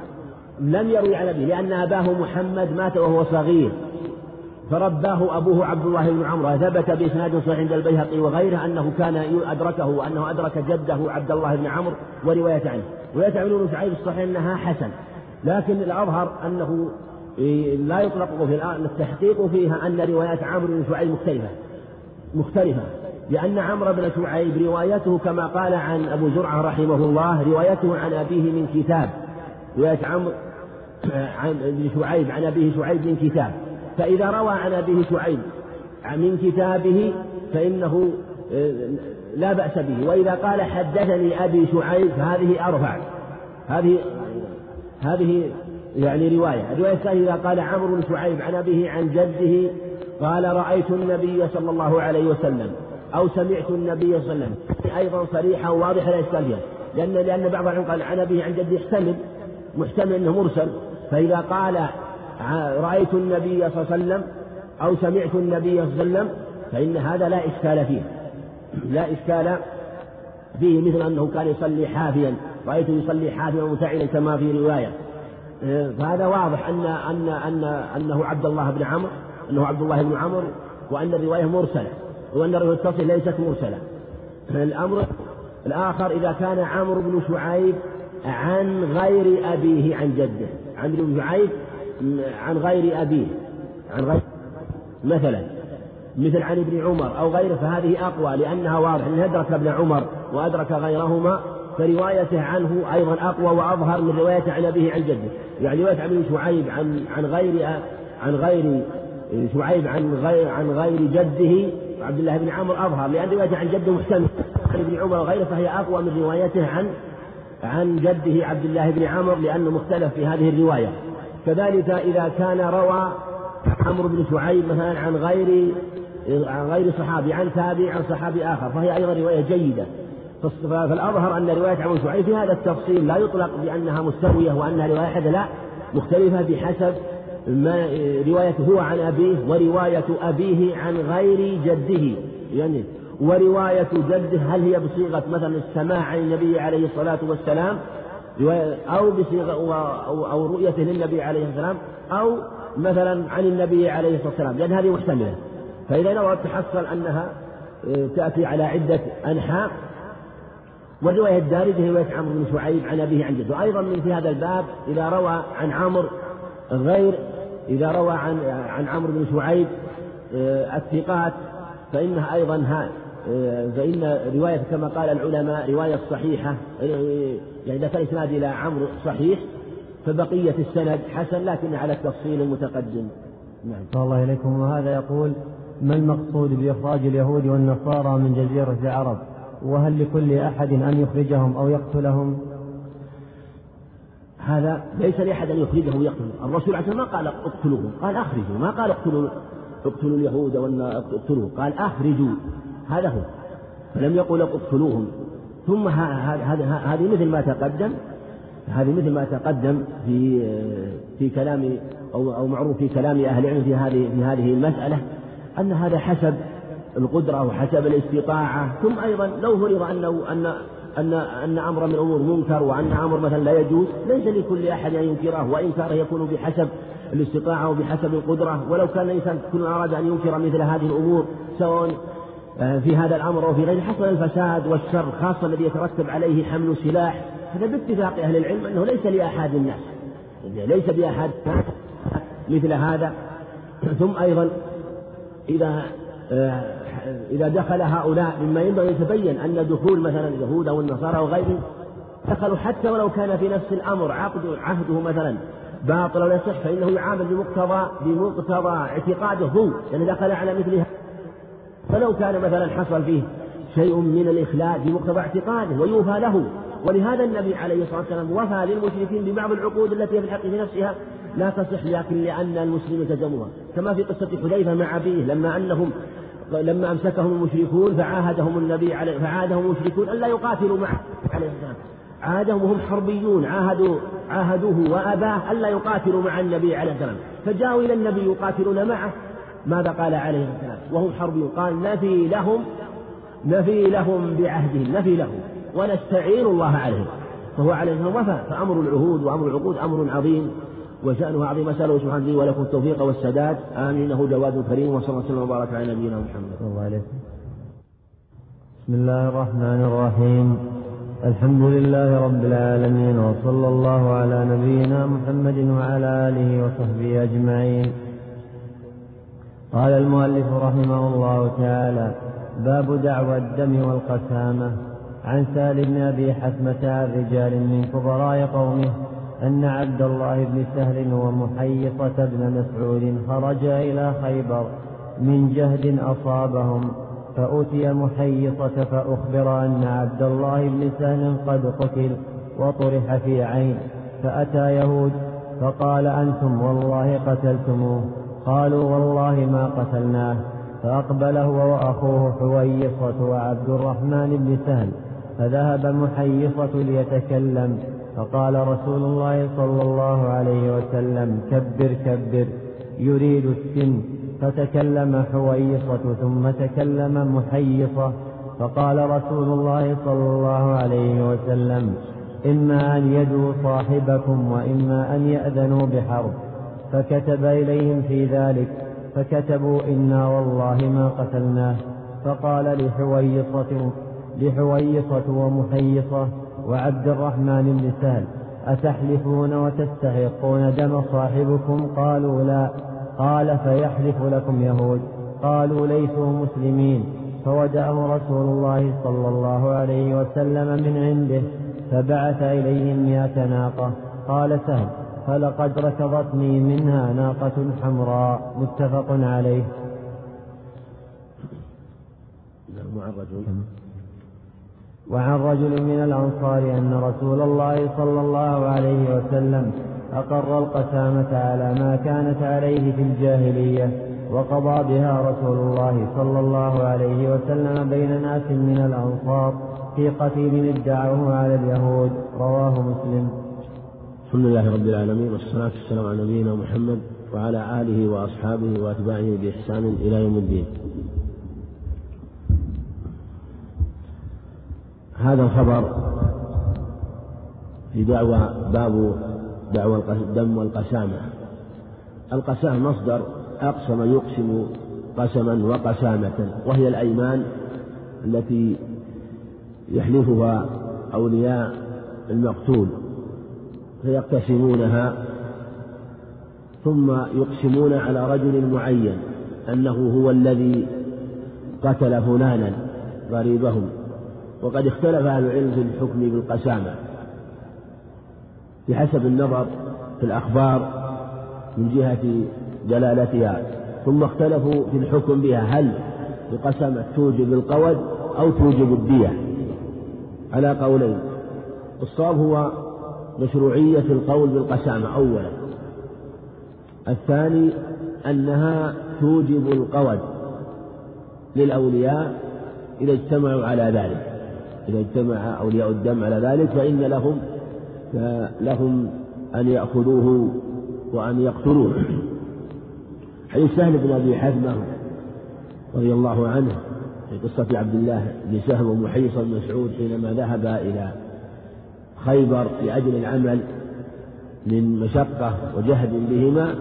لم يروي عن أبيه لأن أباه محمد مات وهو صغير. فرباه أبوه عبد الله بن عمرو ثبت بإسناد صحيح عند البيهقي وغيره أنه كان أدركه وأنه أدرك جده عبد الله بن عمرو ورواية عنه. رواية عن بن شعيب الصحيح أنها حسن. لكن الأظهر أنه لا يطلق في الآن التحقيق فيها أن روايات عمرو بن شعيب مختلفة. مختلفة. لأن عمرو بن شعيب روايته كما قال عن أبو زرعة رحمه الله روايته عن أبيه من كتاب. رواية عمرو عن شعيب عن أبيه شعيب من كتاب. فإذا روى عن أبيه شعيب من كتابه فإنه لا بأس به. وإذا قال حدثني أبي شعيب فهذه أرفع. هذه هذه يعني رواية. الرواية الثانية إذا قال عمرو بن شعيب عن أبيه عن جده قال رأيت النبي صلى الله عليه وسلم أو سمعت النبي صلى الله عليه وسلم. أيضا صريحة وواضحة لا إشكال لأن لأن بعض العلماء قال عن أبيه عن جده يحتمل محتمل أنه مرسل. فإذا قال رأيت النبي صلى الله عليه وسلم أو سمعت النبي صلى الله عليه وسلم فإن هذا لا إشكال فيه. لا إشكال فيه مثل أنه كان يصلي حافيا. رأيته يصلي حافيا متعلا كما في رواية. فهذا واضح أن أن أن أنه عبد الله بن عمرو أنه عبد الله بن عمرو وأن الرواية مرسلة وأن الرواية التصل ليست مرسلة. الأمر الآخر إذا كان عمرو بن شعيب عن غير أبيه عن جده. عمرو بن شعيب عن غير أبيه عن غير مثلا مثل عن ابن عمر أو غيره فهذه أقوى لأنها واضحة أنه أدرك ابن عمر وأدرك غيرهما فروايته عنه أيضا أقوى وأظهر من روايته عن أبيه عن جده. يعني رواية عن شعيب عن عن غير عن غير شعيب عن غير عن غير جده عبد الله بن عمرو أظهر لأن روايته عن جده محتمل. عن ابن عمر وغيره فهي أقوى من روايته عن عن جده عبد الله بن عمرو لأنه مختلف في هذه الرواية. كذلك إذا كان روى عمرو بن شعيب مثلا عن غير عن غير صحابي عن تابع عن صحابي آخر فهي أيضا رواية جيدة. فالأظهر أن رواية عمرو شعيب في هذا التفصيل لا يطلق بأنها مستوية وأنها رواية واحدة لا مختلفة بحسب ما روايته هو عن أبيه ورواية أبيه عن غير جده. يعني ورواية جده هل هي بصيغة مثلا السماع عن النبي عليه الصلاة والسلام أو بصيغة أو, أو رؤيته للنبي عليه الصلاة والسلام أو مثلا عن النبي عليه الصلاة والسلام لأن هذه محتملة. فإذا نوى تحصل أنها آه، تأتي على عدة أنحاء والرواية الدارجة رواية عمرو بن شعيب عن أبيه عن جده. وأيضا من في هذا الباب إذا روى عن عمرو غير إذا روى عن عن عمرو بن شعيب آه، الثقات فإنها أيضا فإن رواية كما قال العلماء رواية صحيحة يعني إذا كان إسناد إلى عمرو صحيح فبقية السند حسن لكن على التفصيل المتقدم نعم. الله إليكم. وهذا يقول ما المقصود بإخراج اليهود والنصارى من جزيرة العرب؟ وهل لكل أحد أن يخرجهم أو يقتلهم؟ هذا ليس لأحد أن يخرجه ويقتله الرسول عليه ما قال اقتلوهم. قال أخرجوا. ما قال اقتلوا اقتلوا اليهود اقتلوه قال أخرجوا. هذا هو. فلم يقل اقتلوهم. ثم هذه مثل ما تقدم. هذه مثل ما تقدم في في كلام أو أو معروف في كلام أهل العلم في هذه في هذه المسألة أن هذا حسب القدرة وحسب الاستطاعة. ثم أيضا لو فرض أنه أن أن أن أمر من الأمور منكر وأن أمر مثلا لا يجوز ليس لكل أحد أن ينكره وإنكاره يكون بحسب الاستطاعة وبحسب القدرة. ولو كان الإنسان كل أراد أن ينكر مثل هذه الأمور سواء في هذا الأمر أو في غيره حصل الفساد والشر خاصة الذي يترتب عليه حمل سلاح. هذا باتفاق أهل العلم أنه ليس لأحد الناس. ليس بأحد مثل هذا. ثم أيضا إذا آه، إذا دخل هؤلاء مما ينبغي يتبين أن دخول مثلا اليهود أو النصارى أو غيرهم دخلوا حتى ولو كان في نفس الأمر عقد عهده مثلا باطل ولا يصح فإنه يعامل بمقتضى بمقتضى اعتقاده هو يعني دخل على مثلها فلو كان مثلا حصل فيه شيء من الإخلاء بمقتضى اعتقاده ويوفى له. ولهذا النبي عليه الصلاة والسلام وفى للمشركين ببعض العقود التي في الحق في نفسها. لا تصح لكن لأن المسلمين التزموها كما في قصة حذيفة مع أبيه لما أنهم لما أمسكهم المشركون فعاهدهم النبي عليه فعاهدهم المشركون ألا يقاتلوا معه عليه السلام. عاهدهم وهم حربيون عاهدوا عاهدوه وأباه ألا يقاتلوا مع النبي عليه السلام. فجاءوا إلى النبي يقاتلون معه ماذا قال عليه السلام وهم حربيون قال نفي لهم نفي لهم بعهدهم نفي لهم. ونستعين الله عليهم. فهو عليه السلام وفى. فأمر العهود وأمر العقود أمر عظيم وشأنه عظيم. أسأله سبحانه لي ولكم التوفيق والسداد. آمين. إنه جواد كريم. وصلى الله وسلم وبارك على نبينا محمد. بسم الله الرحمن الرحيم. الحمد لله رب العالمين وصلى الله على نبينا محمد وعلى آله وصحبه أجمعين. قال المؤلف رحمه الله تعالى: باب دعوى الدم والقسامة. عن سال بن أبي حثمة رجال من كبراء قومه أن عبد الله بن سهل ومحيصة بن مسعود خرجا إلى خيبر من جهد أصابهم فأتي محيصة فأخبر أن عبد الله بن سهل قد قتل وطرح في عين فأتى يهود فقال أنتم والله قتلتموه. قالوا والله ما قتلناه فأقبل هو وأخوه حويصة وعبد الرحمن بن سهل فذهب محيصة ليتكلم فقال رسول الله صلى الله عليه وسلم كبر كبر يريد السن. فتكلم حويصة ثم تكلم محيصة فقال رسول الله صلى الله عليه وسلم إما أن يدعوا صاحبكم وإما أن يأذنوا بحرب. فكتب إليهم في ذلك فكتبوا إنا والله ما قتلناه فقال لحويصة لحويصة ومحيصة وعبد الرحمن بن سهل أتحلفون وتستحقون دم صاحبكم؟ قالوا لا. قال فيحلف لكم يهود. قالوا ليسوا مسلمين. فودعه رسول الله صلى الله عليه وسلم من عنده فبعث إليهم مئة ناقة. قال سهل فلقد ركضتني منها ناقة حمراء متفق عليه. نعم الرجل وعن رجل من الأنصار أن رسول الله صلى الله عليه وسلم أقر القسامة على ما كانت عليه في الجاهلية وقضى بها رسول الله صلى الله عليه وسلم بين ناس من الأنصار في قتيل ادعوه على اليهود رواه مسلم. الحمد لله رب العالمين والصلاة والسلام على نبينا محمد وعلى آله وأصحابه وأتباعه بإحسان إلى يوم الدين. هذا الخبر في دعوى باب دعوى الدم والقسامة القسام مصدر أقسم يقسم قسما وقسامة وهي الأيمان التي يحلفها أولياء المقتول. فيقتسمونها ثم يقسمون على رجل معين أنه هو الذي قتل فلانا قريبهم وقد اختلف أهل العلم في الحكم بالقسامة بحسب النظر في الأخبار من جهة دلالتها ثم اختلفوا في الحكم بها هل القسمة توجب القود أو توجب الدية على قولين الصواب هو مشروعية القول بالقسامة أولا. الثاني أنها توجب القود للأولياء إذا اجتمعوا على ذلك. إذا اجتمع أولياء الدم على ذلك فإن لهم لهم أن يأخذوه وأن يقتلوه. حديث سهل بن أبي حزمة رضي الله عنه في قصة عبد الله بن سهل ومحيص بن مسعود حينما ذهب إلى خيبر لأجل العمل من مشقة وجهد بهما.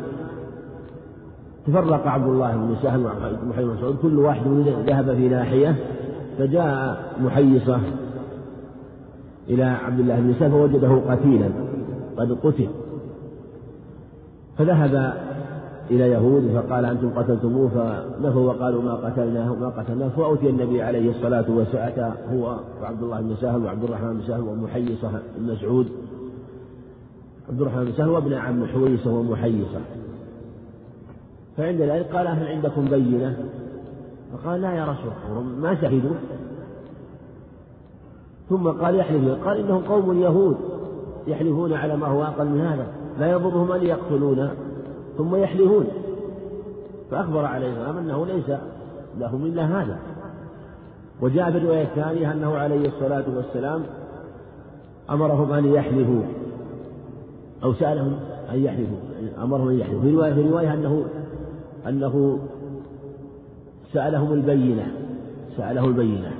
تفرق عبد الله بن سهل ومحيص بن مسعود. كل واحد ذهب في ناحية. فجاء محيصة إلى عبد الله بن سهل فوجده قتيلا. قد قتل. فذهب إلى يهود فقال أنتم قتلتموه فنفوا وقالوا ما قتلناه ما قتلناه. فأوتي النبي عليه الصلاة والسلام هو وعبد الله بن سهل وعبد الرحمن بن سهل ومحيصة بن مسعود. عبد الرحمن بن سهل وابن عم حويصة ومحيصة فعند ذلك قال هل عندكم بينة؟ فقال لا يا رسول الله ما شهدوا؟ ثم قال يحلف قال إنهم قوم يهود يحلفون على ما هو أقل من هذا لا يضرهم أن يقتلون ثم يحلفون. فأخبر عليه السلام أنه ليس لهم إلا هذا. وجاء في الرواية الثانية أنه عليه الصلاة والسلام أمرهم أن يحلفوا. أو سألهم أن يحلفوا. أمرهم أن يحلفوا. في رواية في رواية أنه أنه سألهم البينة. سأله البينة.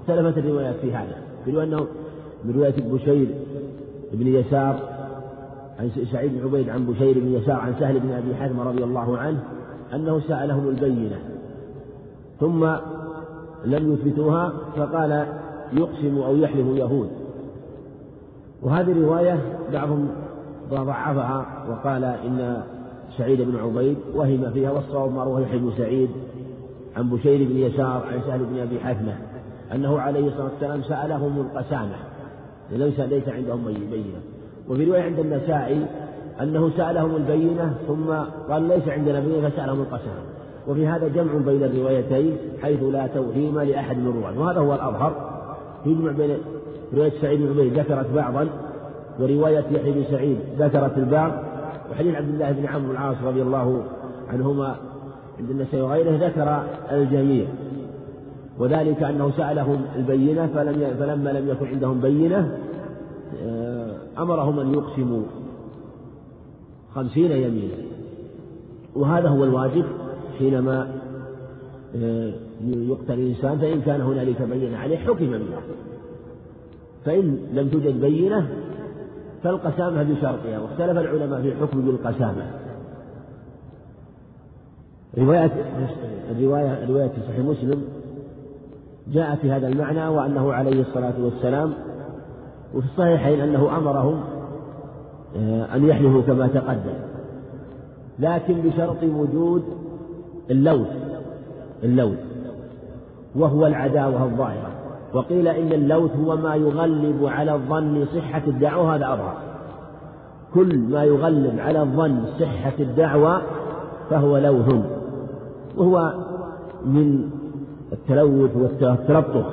اختلفت الروايات في هذا. في رواية أنه من رواية بشير بن يسار عن سعيد بن عبيد عن بشير بن يسار عن سهل بن أبي حزم رضي الله عنه أنه سألهم البينة ثم لم يثبتوها فقال يقسم أو يحلف يهود وهذه الرواية بعضهم ضعفها وقال إن سعيد بن عبيد وهم فيها والصواب ما رواه يحيى بن سعيد عن بشير بن يسار عن سهل بن أبي حثمة أنه عليه الصلاة والسلام سألهم القسامة ليس ليس عندهم بينة. وفي رواية عند النسائي أنه سألهم البينة ثم قال ليس عندنا بينة فسألهم القسامة وفي هذا جمع بين الروايتين حيث لا توهيم لأحد من الرواة. وهذا هو الأظهر. يجمع بين رواية سعيد بن عبيد ذكرت بعضا ورواية يحيى بن سعيد ذكرت البعض. وحديث عبد الله بن عمرو العاص رضي الله عنهما عند النسائي وغيره ذكر الجميع. وذلك أنه سألهم البينة فلم فلما لم يكن عندهم بينة آه، أمرهم أن يقسموا خمسين يمينا. وهذا هو الواجب حينما آه، يقتل الإنسان فإن كان هنالك بينة عليه حكم به فإن لم توجد بينة فالقسامة بشرطها واختلف العلماء في الحكم بالقسامة رواية الرواية رواية صحيح مسلم جاء في هذا المعنى وأنه عليه الصلاة والسلام وفي الصحيحين أنه أمرهم آه، أن يحلفوا كما تقدم. لكن بشرط وجود اللوث اللوث وهو العداوة الظاهرة. وقيل إن اللوث هو ما يغلب على الظن صحة الدعوة هذا أظهر. كل ما يغلب على الظن صحة الدعوة فهو لوث وهو من التلوث والتلطخ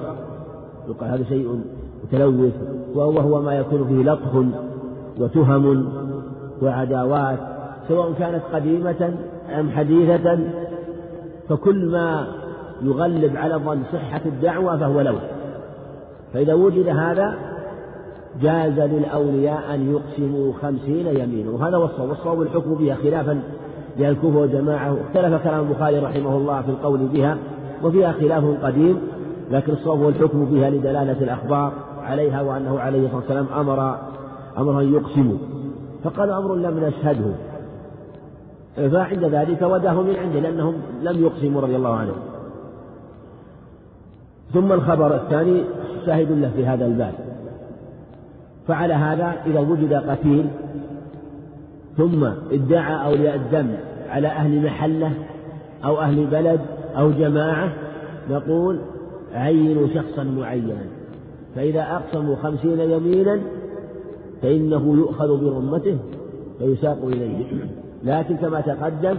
يقال هذا شيء متلوث وهو ما يكون فيه لطخ وتهم وعداوات سواء كانت قديمة أم حديثة فكل ما يغلب على ظن صحة الدعوة فهو لوث. فإذا وجد هذا جاز للأولياء أن يقسموا خمسين يمينا وهذا هو الصواب. والصواب الحكم بها خلافا للكوفة والجماعة اختلف كلام البخاري رحمه الله في القول بها وفيها خلاف قديم لكن الصواب هو الحكم بها لدلالة الأخبار. عليها وأنه عليه الصلاة والسلام أمر أمر أن يقسموا. فقالوا أمر لم نشهده. فعند ذلك وداه من عنده لأنهم لم يقسموا رضي الله عنهم. ثم الخبر الثاني شاهد له في هذا الباب. فعلى هذا إذا وجد قتيل ثم ادعى أولياء الدم على أهل محلة أو أهل بلد أو جماعة نقول عينوا شخصا معينا. فإذا أقسموا خمسين يمينا فإنه يؤخذ برمته فيساق إليه. لكن كما تقدم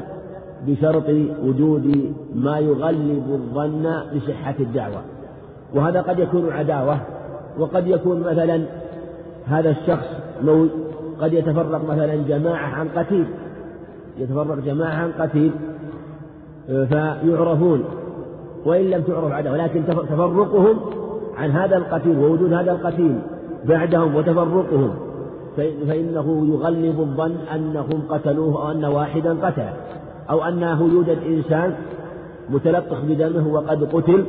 بشرط وجود ما يغلب الظن بصحة الدعوة. وهذا قد يكون عداوة وقد يكون مثلا هذا الشخص لو قد يتفرق مثلا جماعة عن قتيل يتفرق جماعة عن قتيل فيعرفون وإن لم تعرف عداوة ولكن تفرقهم عن هذا القتيل ووجود هذا القتيل بعدهم وتفرقهم فإنه يغلب الظن أنهم قتلوه أو أن واحدا قتله أو أنه يوجد إنسان متلطخ بدمه وقد قتل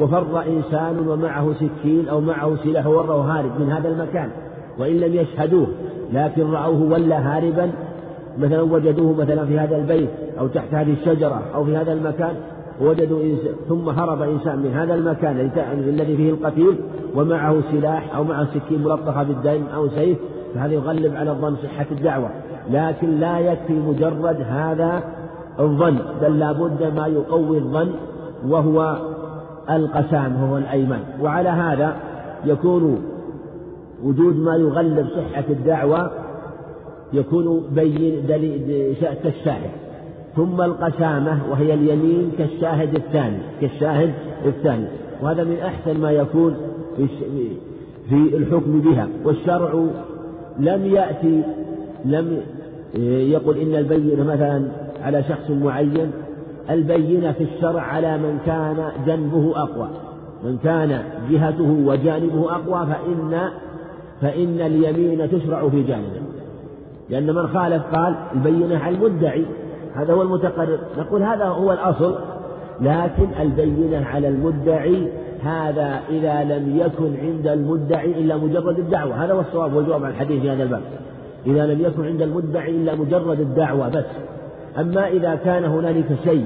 وفر إنسان ومعه سكين أو معه سلاح وره هارب من هذا المكان وإن لم يشهدوه لكن رأوه ولا هاربا مثلا وجدوه مثلا في هذا البيت أو تحت هذه الشجرة أو في هذا المكان وجدوا إنسان ثم هرب إنسان من هذا المكان الذي فيه القتيل ومعه سلاح أو معه سكين ملطخة بالدم أو سيف فهذا يغلب على الظن صحة الدعوة. لكن لا يكفي مجرد هذا الظن بل لا بد ما يقوي الظن وهو القسام هو الأيمان. وعلى هذا يكون وجود ما يغلب صحة الدعوة يكون بين دليل كالشاهد ثم القسامة وهي اليمين كالشاهد الثاني كالشاهد الثاني. وهذا من أحسن ما يكون في الحكم بها. والشرع لم يأتي لم يقل إن البينة مثلا على شخص معين. البينة في الشرع على من كان جنبه أقوى. من كان جهته وجانبه أقوى فإن فإن اليمين تشرع في جانبه. لأن من خالف قال البينة على المدعي. هذا هو المتقرر. نقول هذا هو الأصل لكن البينة على المدعي هذا إذا لم يكن عند المدعي إلا مجرد الدعوة. هذا هو الصواب والجواب عن الحديث في هذا الباب. إذا لم يكن عند المدعي إلا مجرد الدعوة بس. أما إذا كان هنالك شيء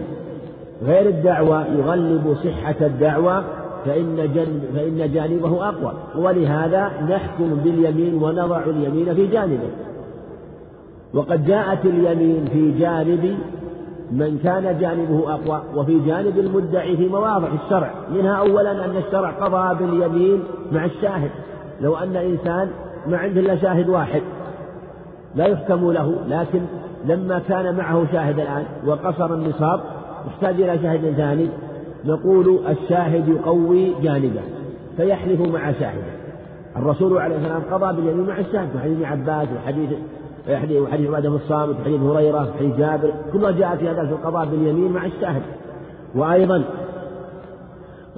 غير الدعوة يغلب صحة الدعوة فإن, جن فإن جانبه أقوى. ولهذا نحكم باليمين ونضع اليمين في جانبه. وقد جاءت اليمين في جانب من كان جانبه أقوى وفي جانب المدعي في مواضع الشرع. منها أولا أن الشرع قضى باليمين مع الشاهد. لو أن إنسان ما عنده إلا شاهد واحد لا يحكم له لكن لما كان معه شاهد الآن وقصر النصاب يحتاج إلى شاهد ثاني نقول الشاهد يقوي جانبه فيحلف مع شاهده. الرسول عليه السلام قضى باليمين مع الشاهد وحديث عباس وحديث وحديث عبادة بن الصامت وحديث هريرة وحديث جابر كلها جاءت في هذا في القضاء باليمين مع الشاهد. وأيضا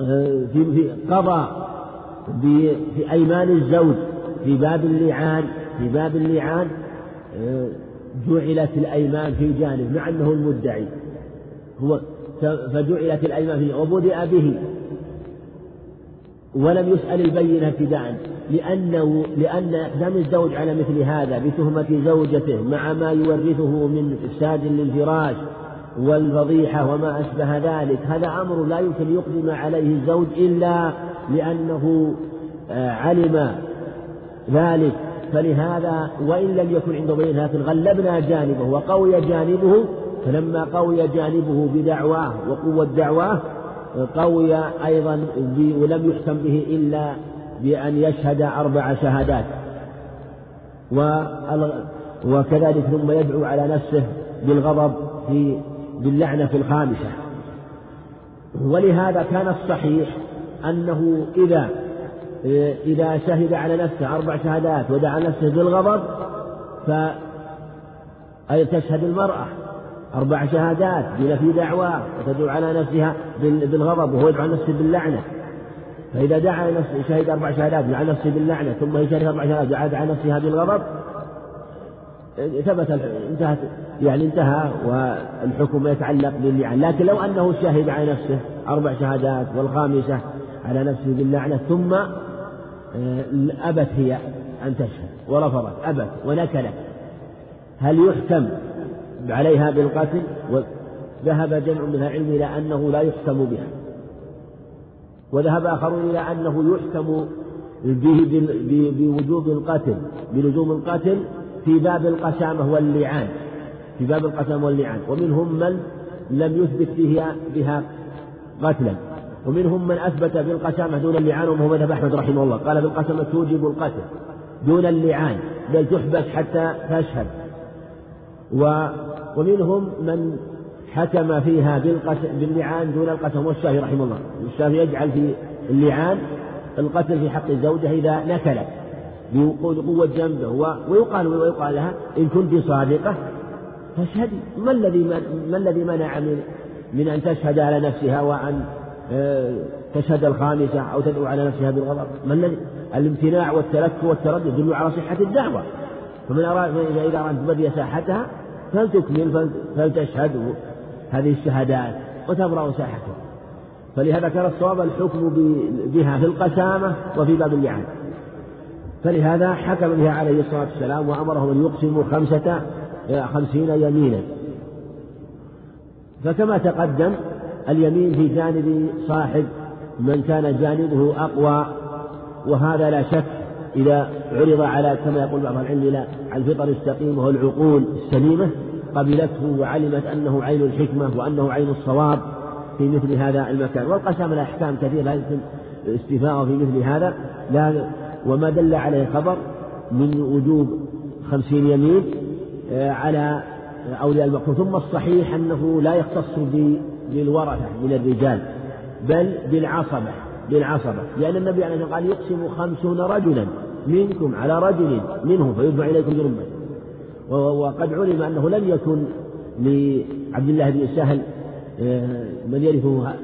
آه، في في قضى في أيمان الزوج في باب اللعان في باب اللعان آه، جعلت الأيمان في جانب مع أنه المدعي. هو فجعلت الأيمان فيه وبدأ به. ولم يسأل البينة ابتداء لأنه لأن إقدام الزوج على مثل هذا بتهمة زوجته مع ما يورثه من إفساد للفراش والفضيحة وما أشبه ذلك. هذا أمر لا يمكن يقدم عليه الزوج إلا لأنه آه، علم ذلك. فلهذا وإن لم يكن عنده بينة لكن غلبنا جانبه وقوي جانبه فلما قوي جانبه بدعواه وقوة دعواه قوي أيضا ولم يحكم به إلا بأن يشهد أربع شهادات. وكذلك ثم يدعو على نفسه بالغضب في باللعنة في الخامسة. ولهذا كان الصحيح أنه إذا إذا شهد على نفسه أربع شهادات ودعا نفسه بالغضب ف أي تشهد المرأة. أربع شهادات بنفي دعواه وتدعو على نفسها بالغضب وهو يدعو نفسه باللعنة. فإذا دعا نفسه شهد أربع شهادات دعا نفسه باللعنة ثم يشهد أربع شهادات دعا على نفسها بالغضب ثبت انتهت يعني انتهى والحكم يتعلق باللعن. لكن لو أنه شهد على نفسه أربع شهادات والخامسة على نفسه باللعنة ثم آه، أبت هي أن تشهد ورفضت أبت ونكلت. هل يحكم عليها بالقتل وذهب جمع من العلم إلى أنه لا يحكم بها. وذهب آخرون إلى أنه يحكم به بوجوب القتل بلزوم القتل في باب القسامة واللعان في باب القسامة واللعان. ومنهم من لم يثبت فيها بها قتلا. ومنهم من أثبت بالقسامة دون اللعان وهو مذهب أحمد رحمه الله. قال بالقسامة توجب القتل دون اللعان بل تحبس حتى تشهد. و ومنهم من حكم فيها باللعان دون القسم والشافعي رحمه الله. الشافعي يجعل في اللعان القتل في حق الزوجة إذا نكلت بقوة جنبه ويقال ويقال لها إن كنت صادقة فاشهدي ما الذي ما الذي منع من من أن تشهد على نفسها وأن آه، تشهد الخامسة أو تدعو على نفسها بالغضب؟ ما الذي؟ الامتناع والتلكؤ والتردد يدل على صحة الدعوة. فمن أراد إذا أراد تبدي ساحتها فلتكمل فلتشهد هذه الشهادات وتبرأ ساحتها فلهذا كان الصواب الحكم بها في القسامة وفي باب اللعان فلهذا حكم بها عليه الصلاة والسلام وأمرهم أن يقسموا خمسة خمسين يمينا. فكما تقدم اليمين في جانب صاحب من كان جانبه أقوى وهذا لا شك إذا عرض على كما يقول بعض العلم إلى الفطر السقيمة والعقول السليمة قبلته وعلمت أنه عين الحكمة وأنه عين الصواب في مثل هذا المكان. والقسم الأحكام كثيرة لا يمكن استيفاءه في مثل هذا. لا وما دل عليه خبر من وجوب خمسين يمين آه، على أولياء المقصود ثم الصحيح أنه لا يختص بالورثة من الرجال بل بالعصبة. بالعصبة لأن النبي عليه الصلاة والسلام قال يقسم خمسون رجلا منكم على رجل منهم فيدفع إليكم جرما وقد علم أنه لم يكن لعبد الله بن سهل آه، من يرثه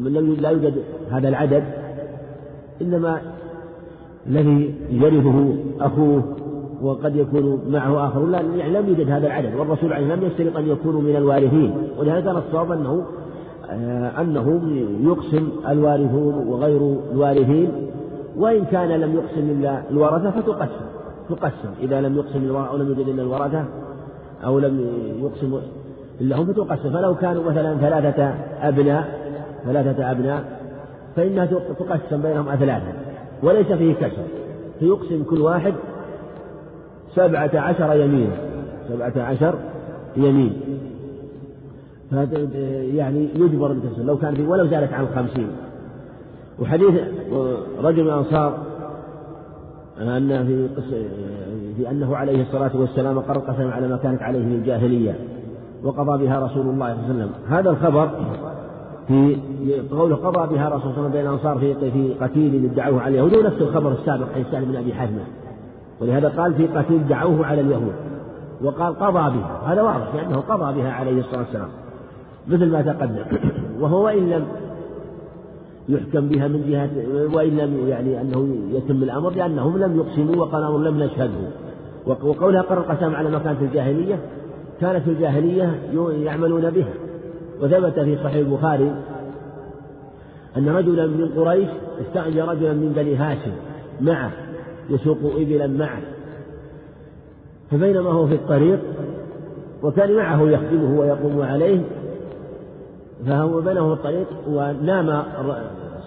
من لم لا يوجد هذا العدد إنما الذي يرثه أخوه وقد يكون معه آخر. لا يعني لم يوجد هذا العدد والرسول عليه لم يشترط أن يكونوا من الوارثين. ولهذا كان الصواب أنه آه، أنه يقسم الوارثون وغير الوارثين وإن كان لم يقسم إلا الورثة فتقسم تقسم. إذا لم يقسم أو لم يوجد إلا الورثة أو لم يقسم إلا هم فتقسم. فلو كانوا مثلا ثلاثة أبناء ثلاثة أبناء فإنها تقسم بينهم أثلاثا وليس فيه كسر. فيقسم كل واحد سبعة عشر يمينا سبعة عشر يمين. يعني يجبر بالكسر لو كان في ولو زادت عن الخمسين. وحديث رجل من الأنصار أن في في أنه عليه الصلاة والسلام قرر قسم على ما كانت عليه في الجاهلية وقضى بها رسول الله صلى الله عليه وسلم. هذا الخبر في قوله قضى بها رسول الله صلى الله عليه وسلم بين الأنصار في في قتيل ادعوه على اليهود هو نفس الخبر السابق عن سهل بن أبي حزمة. ولهذا قال في قتيل دعوه على اليهود. وقال قضى بها. هذا واضح لأنه قضى بها عليه الصلاة والسلام. مثل ما تقدم. وهو وإن لم يحكم بها من جهة وإن لم يعني أنه يتم الأمر لأنهم لم يقسموا وقالوا لم نشهده. وقولها قرر القسام على ما كانت في الجاهلية كانت في الجاهلية يعملون بها. وثبت في صحيح البخاري أن رجلا من قريش استأجر رجلا من بني هاشم معه يسوق إبلا معه. فبينما هو في الطريق وكان معه يخدمه ويقوم عليه فهو بينه في الطريق ونام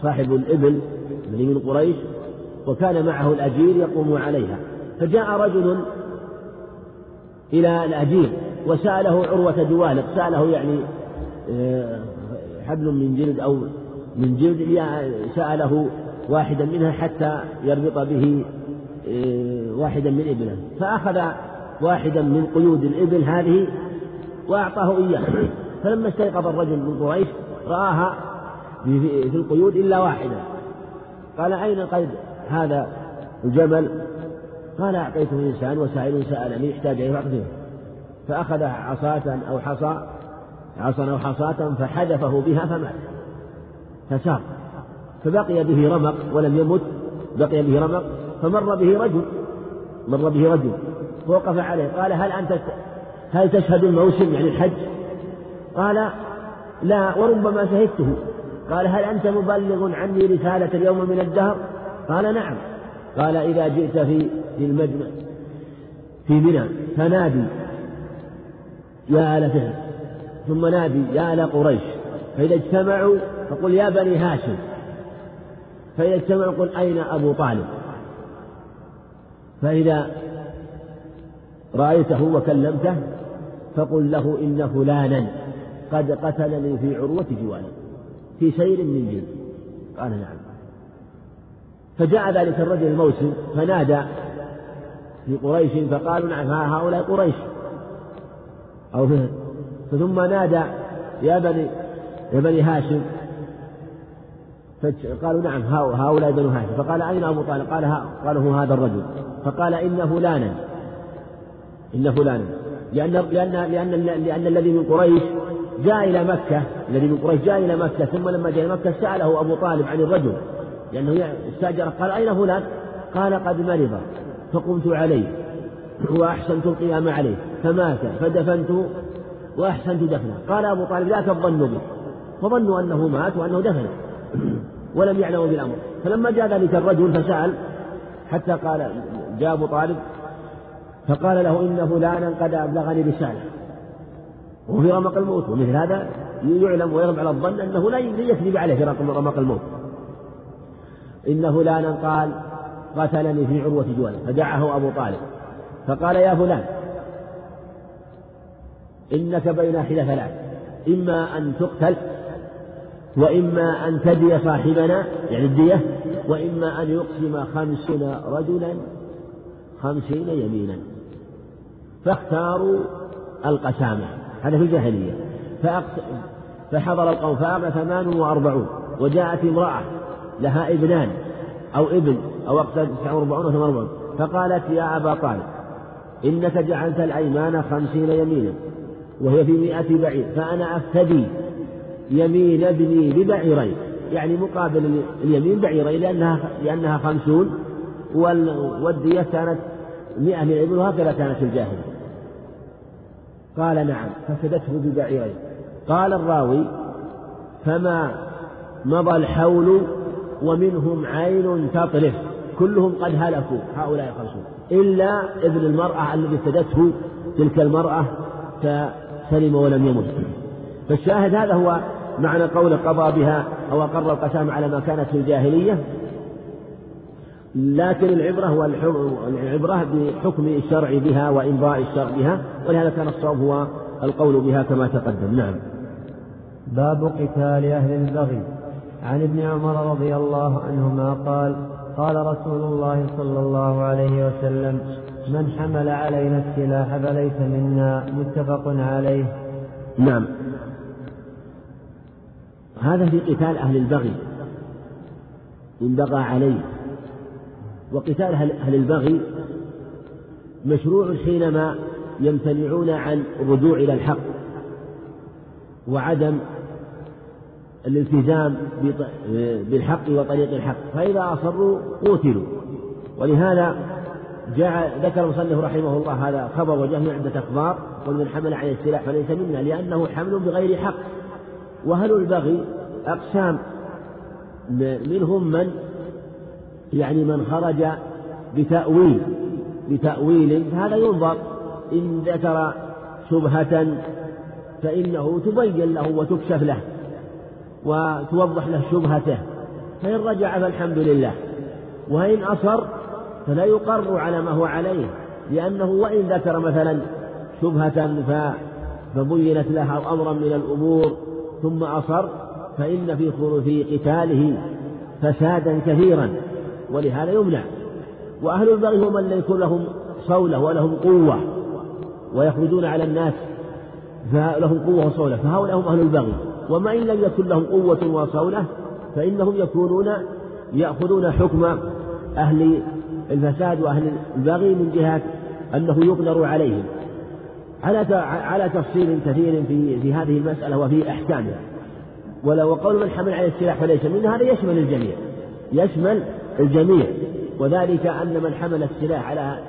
صاحب الإبل من قريش وكان معه الأجير يقوم عليها. فجاء رجل إلى الأجير وسأله عروة دوالق سأله يعني آه، حبل من جلد أو من جلد سأله واحدا منها حتى يربط به آه، واحدا من إبله. فأخذ واحدا من قيود الإبل هذه وأعطاه إياه. فلما استيقظ الرجل من قريش رآها في القيود إلا واحدة. قال أين قيد هذا الجمل. قال أعطيته إنسان وسائل سألني احتاج إليه فأعطيه فأخذ عصاة أو حصى عصا أو حصاة فحذفه بها فمات. فسار فبقي به رمق ولم يمت. بقي به رمق. فمر به رجل. مر به رجل. فوقف عليه. قال هل أنت هل تشهد الموسم يعني الحج؟ قال لا وربما شهدته. قال هل أنت مبلغ عني رسالة اليوم من الدهر؟ قال نعم. قال إذا جئت في المجمع في منى فنادي يا آل فهر ثم نادي يا آل قريش. فإذا اجتمعوا فقل يا بني هاشم. فإذا اجتمعوا قل أين أبو طالب؟ فإذا رأيته وكلمته فقل له إن فلانا. قد قتلني في عروة جواني في سير من جلد. قال نعم. فجاء ذلك الرجل الموسم فنادى في قريش فقالوا نعم هؤلاء قريش. أو ثم نادى يا بني يا بني هاشم. قالوا نعم هؤلاء بنو هاشم. فقال أين أبو طالب؟ قال قال هو هذا الرجل. فقال إن فلانا. إن فلانا. لأن لأن لأن لأن الذي من قريش جاء إلى مكة الذي من قريش جاء إلى مكة ثم لما جاء إلى مكة سأله أبو طالب عن الرجل لأنه استأجر قال أين فلان؟ قال قد مرض فقمت عليه وأحسنت القيام عليه فمات فدفنته وأحسنت دفنه. قال أبو طالب لا تظنوا به فظنوا أنه مات وأنه دفنه ولم يعلموا بالأمر. فلما جاء ذلك الرجل فسأل حتى قال جاء أبو طالب فقال له إن فلانا قد أبلغني رسالة. وهو في رمق الموت ومثل هذا يعلم ويرمى على الظن أنه لا يكذب عليه في رمق الموت. إن فلانا قال قتلني في عروة جوانب فدعه أبو طالب. فقال يا فلان إنك بين حلة ثلاث إما أن تقتل وإما أن تدي صاحبنا يعني الدية وإما أن يقسم خمسين رجلا خمسين يمينا. فاختاروا القسامة. هذا في الجاهلية. فحضر القوم فأغنى ثمان وأربعون وجاءت امرأة لها ابنان أو ابن أو أقصد تسعة وأربعون وثمان وأربعون. فقالت يا أبا طالب إنك جعلت الأيمان خمسين يمينا وهي في مئة بعير فأنا أفتدي يمين ابني ببعيرين. يعني مقابل اليمين بعيرين لأنها لأنها خمسون والدية كانت مئة من الإبل وهكذا كانت الجاهلية. قال نعم ففدته ببعيرين. قال الراوي فما مضى الحول ومنهم عين تطرف كلهم قد هلكوا هؤلاء الخمسون إلا ابن المرأة الذي افتدته تلك المرأة فسلم ولم يمت. فالشاهد هذا هو معنى قول قضى بها أو أقر القسام على ما كانت في الجاهلية. لكن العبرة هو العبرة بحكم الشرع بها وإمضاء الشرع بها ولهذا كان الصواب هو القول بها كما تقدم. نعم. باب قتال أهل البغي. عن ابن عمر رضي الله عنهما قال قال رسول الله صلى الله عليه وسلم من حمل علينا السلاح فليس منا. متفق عليه. نعم. هذا في قتال أهل البغي. إن بغى عليه. وقتال أهل البغي مشروع حينما يمتنعون عن الرجوع إلى الحق وعدم الالتزام بالحق وطريق الحق فإذا أصروا قوتلوا ولهذا جاء ذكر المصنف رحمه الله هذا خبر وجاء عدة أخبار قل من حمل عليه السلاح فليس منا لأنه حمل بغير حق. وأهل البغي أقسام منهم من يعني من خرج بتأويل بتأويل فهذا ينظر إن ذكر شبهة فإنه تبين له وتكشف له وتوضح له شبهته. فإن رجع فالحمد لله. وإن أصر فلا يقر على ما هو عليه لأنه وإن ذكر مثلا شبهة فبينت له أمرا من الأمور ثم أصر فإن في في قتاله فسادا كثيرا. ولهذا يمنع. وأهل البغي هم من يكون لهم صولة ولهم قوة ويخرجون على الناس فلهم قوة وصولة. فهؤلاء هم أهل البغي. وما إن لم يكن لهم قوة وصولة فإنهم يكونون يأخذون حكم أهل الفساد وأهل البغي من جهة أنه يقدر عليهم. على على تفصيل كثير في في هذه المسألة وفي أحكامها. ولو قول من حمل على السلاح فليس منه هذا يشمل الجميع. يشمل الجميع وذلك أن من حمل السلاح على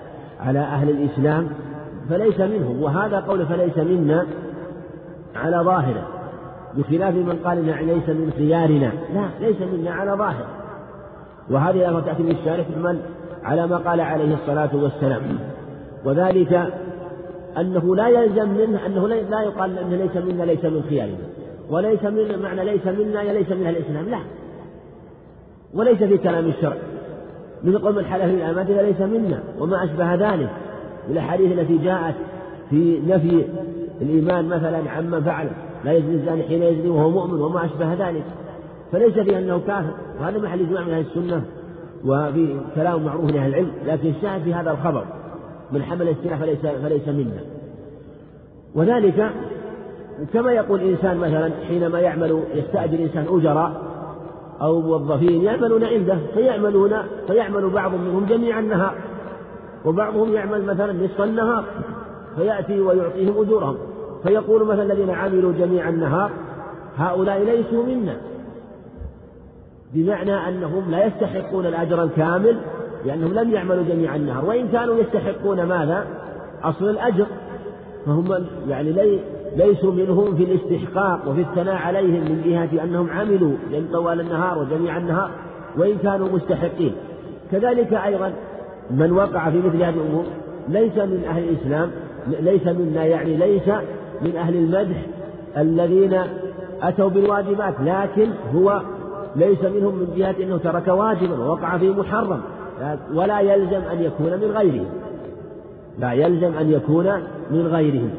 على أهل الإسلام فليس منهم وهذا قول فليس منا على ظاهره بخلاف من قال ليس من خيارنا لا ليس منا على ظاهر وهذه الأمر تأتي من الشارح من على ما قال عليه الصلاة والسلام. وذلك أنه لا يلزم منه أنه لا يقال أنه ليس منا ليس من خيارنا وليس من معنى ليس منا ليس من الإسلام لا. وليس في كلام الشرع. مثل قول من حلف بالأمانة ليس منا وما أشبه ذلك. الأحاديث التي جاءت في نفي الإيمان مثلا عمن فعل لا يزني الزاني حين يزني وهو مؤمن وما أشبه ذلك. فليس في أنه كافر. وهذا محل إجماع من أهل السنة وفي كلام معروف لأهل العلم لكن الشاهد في هذا الخبر. من حمل السلاح فليس فليس منا. وذلك كما يقول إنسان مثلا حينما يعمل يستأجر إنسان أجراء أو موظفين يعملون عنده فيعملون فيعمل بعض منهم جميع النهار وبعضهم يعمل مثلا نصف النهار فيأتي ويعطيهم أجورهم. فيقول مثلا الذين عملوا جميع النهار هؤلاء ليسوا منا. بمعنى أنهم لا يستحقون الأجر الكامل لأنهم لم يعملوا جميع النهار وإن كانوا يستحقون ماذا؟ أصل الأجر. فهم يعني ليسوا منهم في الاستحقاق وفي الثناء عليهم من جهة أنهم عملوا طوال النهار وجميع النهار وإن كانوا مستحقين. كذلك أيضا من وقع في مثل هذه الأمور ليس من أهل الإسلام ليس منا يعني ليس من أهل المدح الذين أتوا بالواجبات لكن هو ليس منهم من جهة أنه ترك واجبا ووقع في محرم ولا يلزم أن يكون من غيرهم. لا يلزم أن يكون من غيرهم.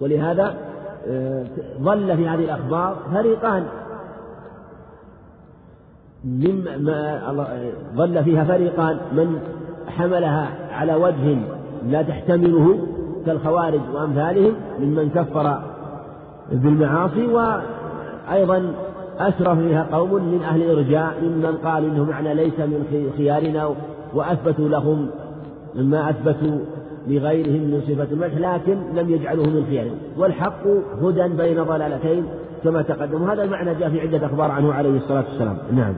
ولهذا آه، ظل في هذه الأخبار فريقان. مما ظل فيها فريقان. من حملها على وجه لا تحتمله كالخوارج وأمثالهم ممن كفر بالمعاصي وأيضا أسرف فيها قوم من أهل الإرجاء ممن قالوا إنه معنى ليس من خيارنا وأثبتوا لهم مما أثبتوا لغيرهم من صفة المدح لكن لم يجعلوه من خيارهم والحق هدى بين ضلالتين كما تقدم. هذا المعنى جاء في عدة أخبار عنه عليه الصلاة والسلام. نعم.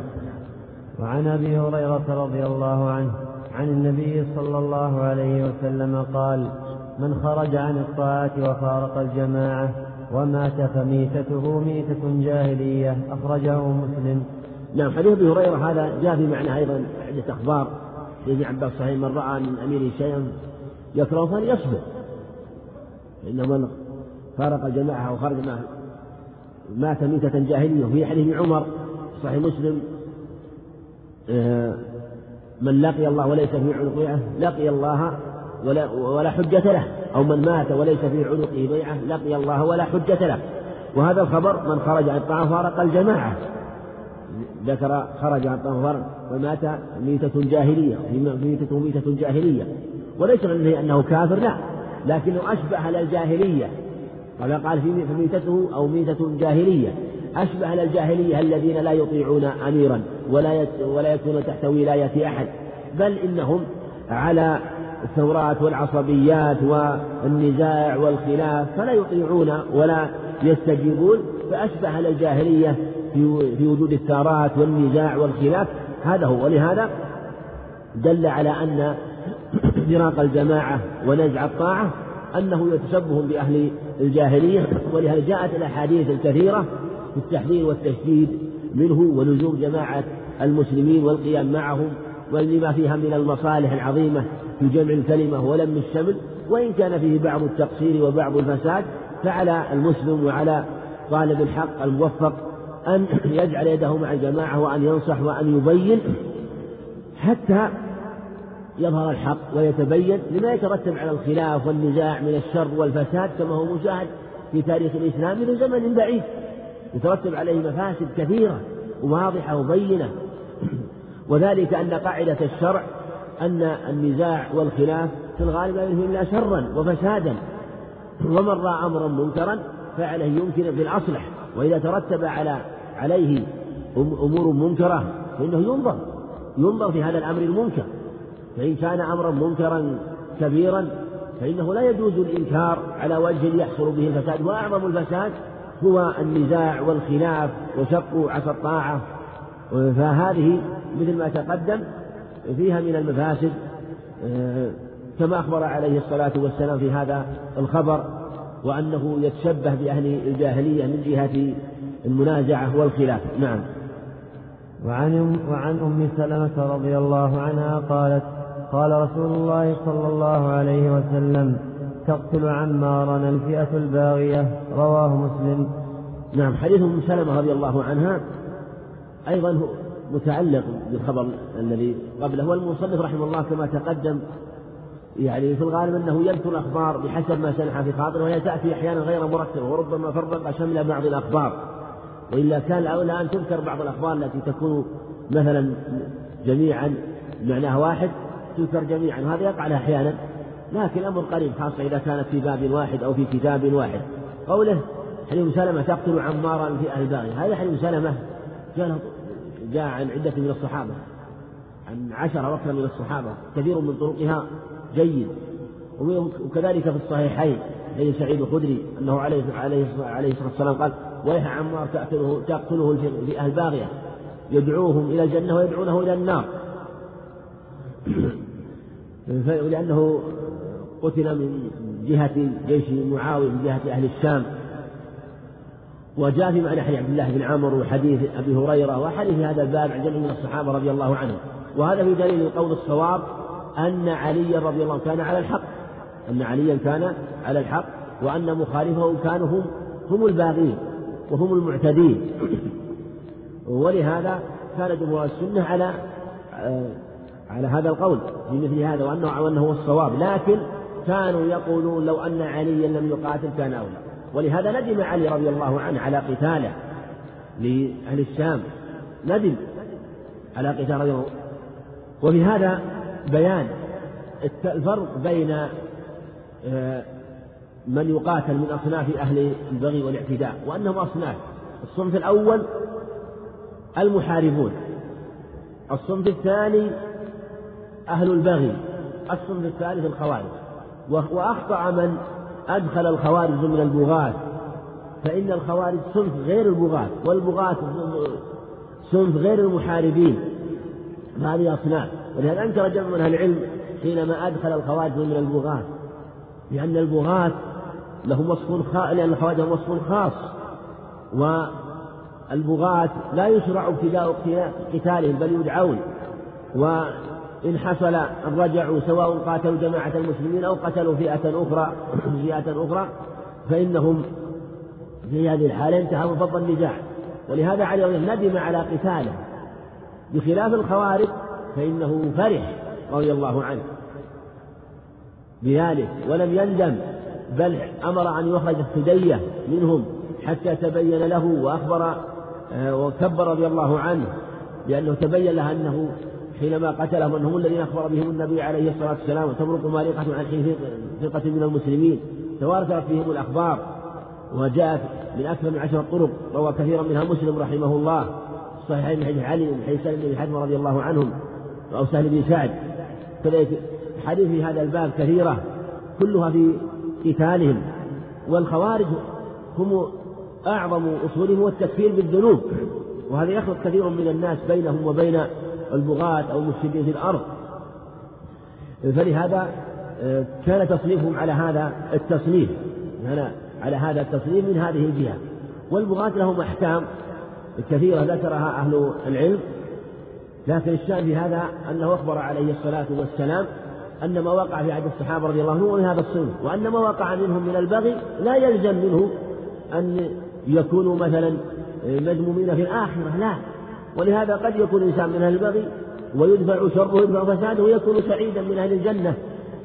وعن أبي هريرة رضي الله عنه عن النبي صلى الله عليه وسلم قال من خرج عن الطاعة وفارق الجماعة ومات فميتته ميتة جاهلية. أخرجه مسلم. نعم. حديث أبي هريرة هذا جاء في معنى أيضا عدة أخبار. ابن عباس صحيح من رأى من أمير شيئا يكره فليصبر فإن من فارق الجماعة أو خرج معه مات ميتة جاهلية. وفي حديث عمر صحيح مسلم آه، من لقي الله وليس في عنقه لقي الله ولا, ولا حجة له. أو من مات وليس في عنقه بيعة لقي الله ولا حجة له. وهذا الخبر من خرج عن الطاعة فارق الجماعة. ذكر خرج عن الطاعة فارق ومات ميتة جاهلية. ميتته ميتة جاهلية. وليس من أنه كافر لا. لكنه أشبه على الجاهلية قال قال فميتته أو ميتة جاهلية. أشبه الجاهلية الذين لا يطيعون أميرا ولا ولا يكونون تحت ولاية أحد. بل إنهم على الثورات والعصبيات والنزاع والخلاف فلا يطيعون ولا يستجيبون. فأشبه أهل الجاهلية في وجود الثارات والنزاع والخلاف. هذا هو. ولهذا دل على أن فراق الجماعة ونزع الطاعة أنه يتشبه بأهل الجاهلية ولهذا جاءت الأحاديث الكثيرة في التحذير والتشديد منه ولزوم جماعة المسلمين والقيام معهم ولما فيها من المصالح العظيمة في جمع الكلمة ولم الشمل وإن كان فيه بعض التقصير وبعض الفساد فعلى المسلم وعلى طالب الحق الموفق أن يجعل يده مع الجماعة وأن ينصح وأن يبين حتى يظهر الحق ويتبين لما يترتب على الخلاف والنزاع من الشر والفساد كما هو مشاهد في تاريخ الإسلام من زمن بعيد. يترتب عليه مفاسد كثيرة واضحة وبينة. وذلك أن قاعدة الشرع أن النزاع والخلاف في الغالب لا ينهي إلا شرا وفسادا. ومن رأى أمرا منكرا فعله يمكن في الأصلح. وإذا ترتب على عليه أمور منكرة فإنه ينظر ينظر في هذا الأمر المنكر. فإن كان أمرا منكرا كبيرا فإنه لا يجوز الإنكار على وجه يحصل به الفساد. وأعظم الفساد هو النزاع والخلاف وشق عصا الطاعة. فهذه مثل ما تقدم فيها من المفاسد آه، كما أخبر عليه الصلاة والسلام في هذا الخبر وأنه يتشبه بأهل الجاهلية من جهة المنازعة والخلاف. نعم. وعن وعن أم سلمة رضي الله عنها قالت قال رسول الله صلى الله عليه وسلم تقتل عمارا الفئة الباغية. رواه مسلم. نعم حديث أم سلمة رضي الله عنها أيضا متعلق بالخبر الذي قبله والمصنف رحمه الله كما تقدم يعني في الغالب أنه يذكر الأخبار بحسب ما سنح في خاطره وهي تأتي أحيانا غير مرتبة وربما فرق شمل بعض الأخبار. وإلا كان الاولى أن تذكر بعض الأخبار التي تكون مثلا جميعا معناها واحد. تذكر جميعا. وهذا يقع لها أحيانا لكن أمر قريب خاصة إذا كانت في باب واحد أو في كتاب واحد. قوله حليم سلمة تقتل عمارا في أهل باغي هذا حليم سلمة جاء جاء عن عدة من الصحابة عن عشرة وأكثر من الصحابة كثير من طرقها جيد. وكذلك في الصحيحين حديث سعيد الخدري أنه عليه عليه عليه الصلاة والسلام قال ويح عمار تقتله تقتله الفئة الباغية يدعوهم إلى الجنة ويدعونه إلى النار. لأنه قتل من جهة جيش معاوية من جهة أهل الشام. وجاء في معنى حديث عبد الله بن عمرو وحديث أبي هريرة وحديث هذا الباب عن جمع من الصحابة رضي الله عنهم. وهذا في دليل القول الصواب أن عليا رضي الله عنه كان على الحق. أن عليا كان على الحق وأن مخالفه كانوا هم هم الباغين وهم المعتدين. ولهذا كان جمهور السنة على على هذا القول في مثل هذا وأنه وأنه هو الصواب. لكن كانوا يقولون لو أن عليا لم يقاتل كان أولى. ولهذا ندم علي رضي الله عنه على قتاله لأهل الشام. ندم على قتال رضي الله وفي هذا بيان الفرق بين آه، من يقاتل من أصناف أهل البغي والاعتداء وأنهم أصناف. الصنف الأول المحاربون. الصنف الثاني أهل البغي الصنف الثالث الخوارج. وأخطأ من أدخل الخوارج ضمن البغاة. فإن الخوارج صنف غير البغاة والبغاة صنف غير المحاربين. هذه أصناف. ولهذا أنكر جمع من أهل العلم حينما أدخل الخوارج من البغاة. لأن البغاة لهم وصف خاص لأن الخوارج لهم وصف خاص. والبغاة لا يشرع ابتداء قتالهم بل يدعون. وإن حصل الرجع سواء قاتلوا جماعة المسلمين أو قتلوا فئة أخرى فئة أخرى فإنهم في هذه الحالة انتهى فضل النزاع ولهذا علي ندم على قتاله بخلاف الخوارج فإنه فرح رضي الله عنه بذلك. ولم يندم بل أمر أن يخرج السدية منهم حتى تبين له وأخبر آه، وكبر رضي الله عنه لأنه تبين له أنه حينما قتلهم أنهم الذين أخبر بهم النبي عليه الصلاة والسلام وتمرق مارقة عن حين فرقة من المسلمين تواترت فيهم الأخبار وجاءت من أكثر من عشرة طرق روى كثيرا منها مسلم رحمه الله صحيحين من حديث علي من حديث سالم بن حاتم رضي الله عنهم أو سهل بن سعد. كذلك حديث في هذا الباب كثيرة كلها في قتالهم والخوارج هم أعظم أصولهم هو التكفير بالذنوب وهذا يخلط كثير من الناس بينهم وبين البغاة أو المفسدين في الأرض. فلهذا آه، كان تصنيفهم على هذا التصنيف على هذا التصنيف من هذه الجهة. والبغاة لهم أحكام كثيرة ذكرها أهل العلم لكن الشأن في هذا أنه أخبر عليه الصلاة والسلام أن ما وقع في عهد الصحابة رضي الله عنهم من هذا الصنف وأن ما وقع منهم من البغي لا يلزم منه أن يكونوا مثلا مذمومين في الآخرة لا. ولهذا قد يكون الإنسان من أهل البغي ويدفع شره ويدفع فساده ويكون سعيدا من أهل الجنة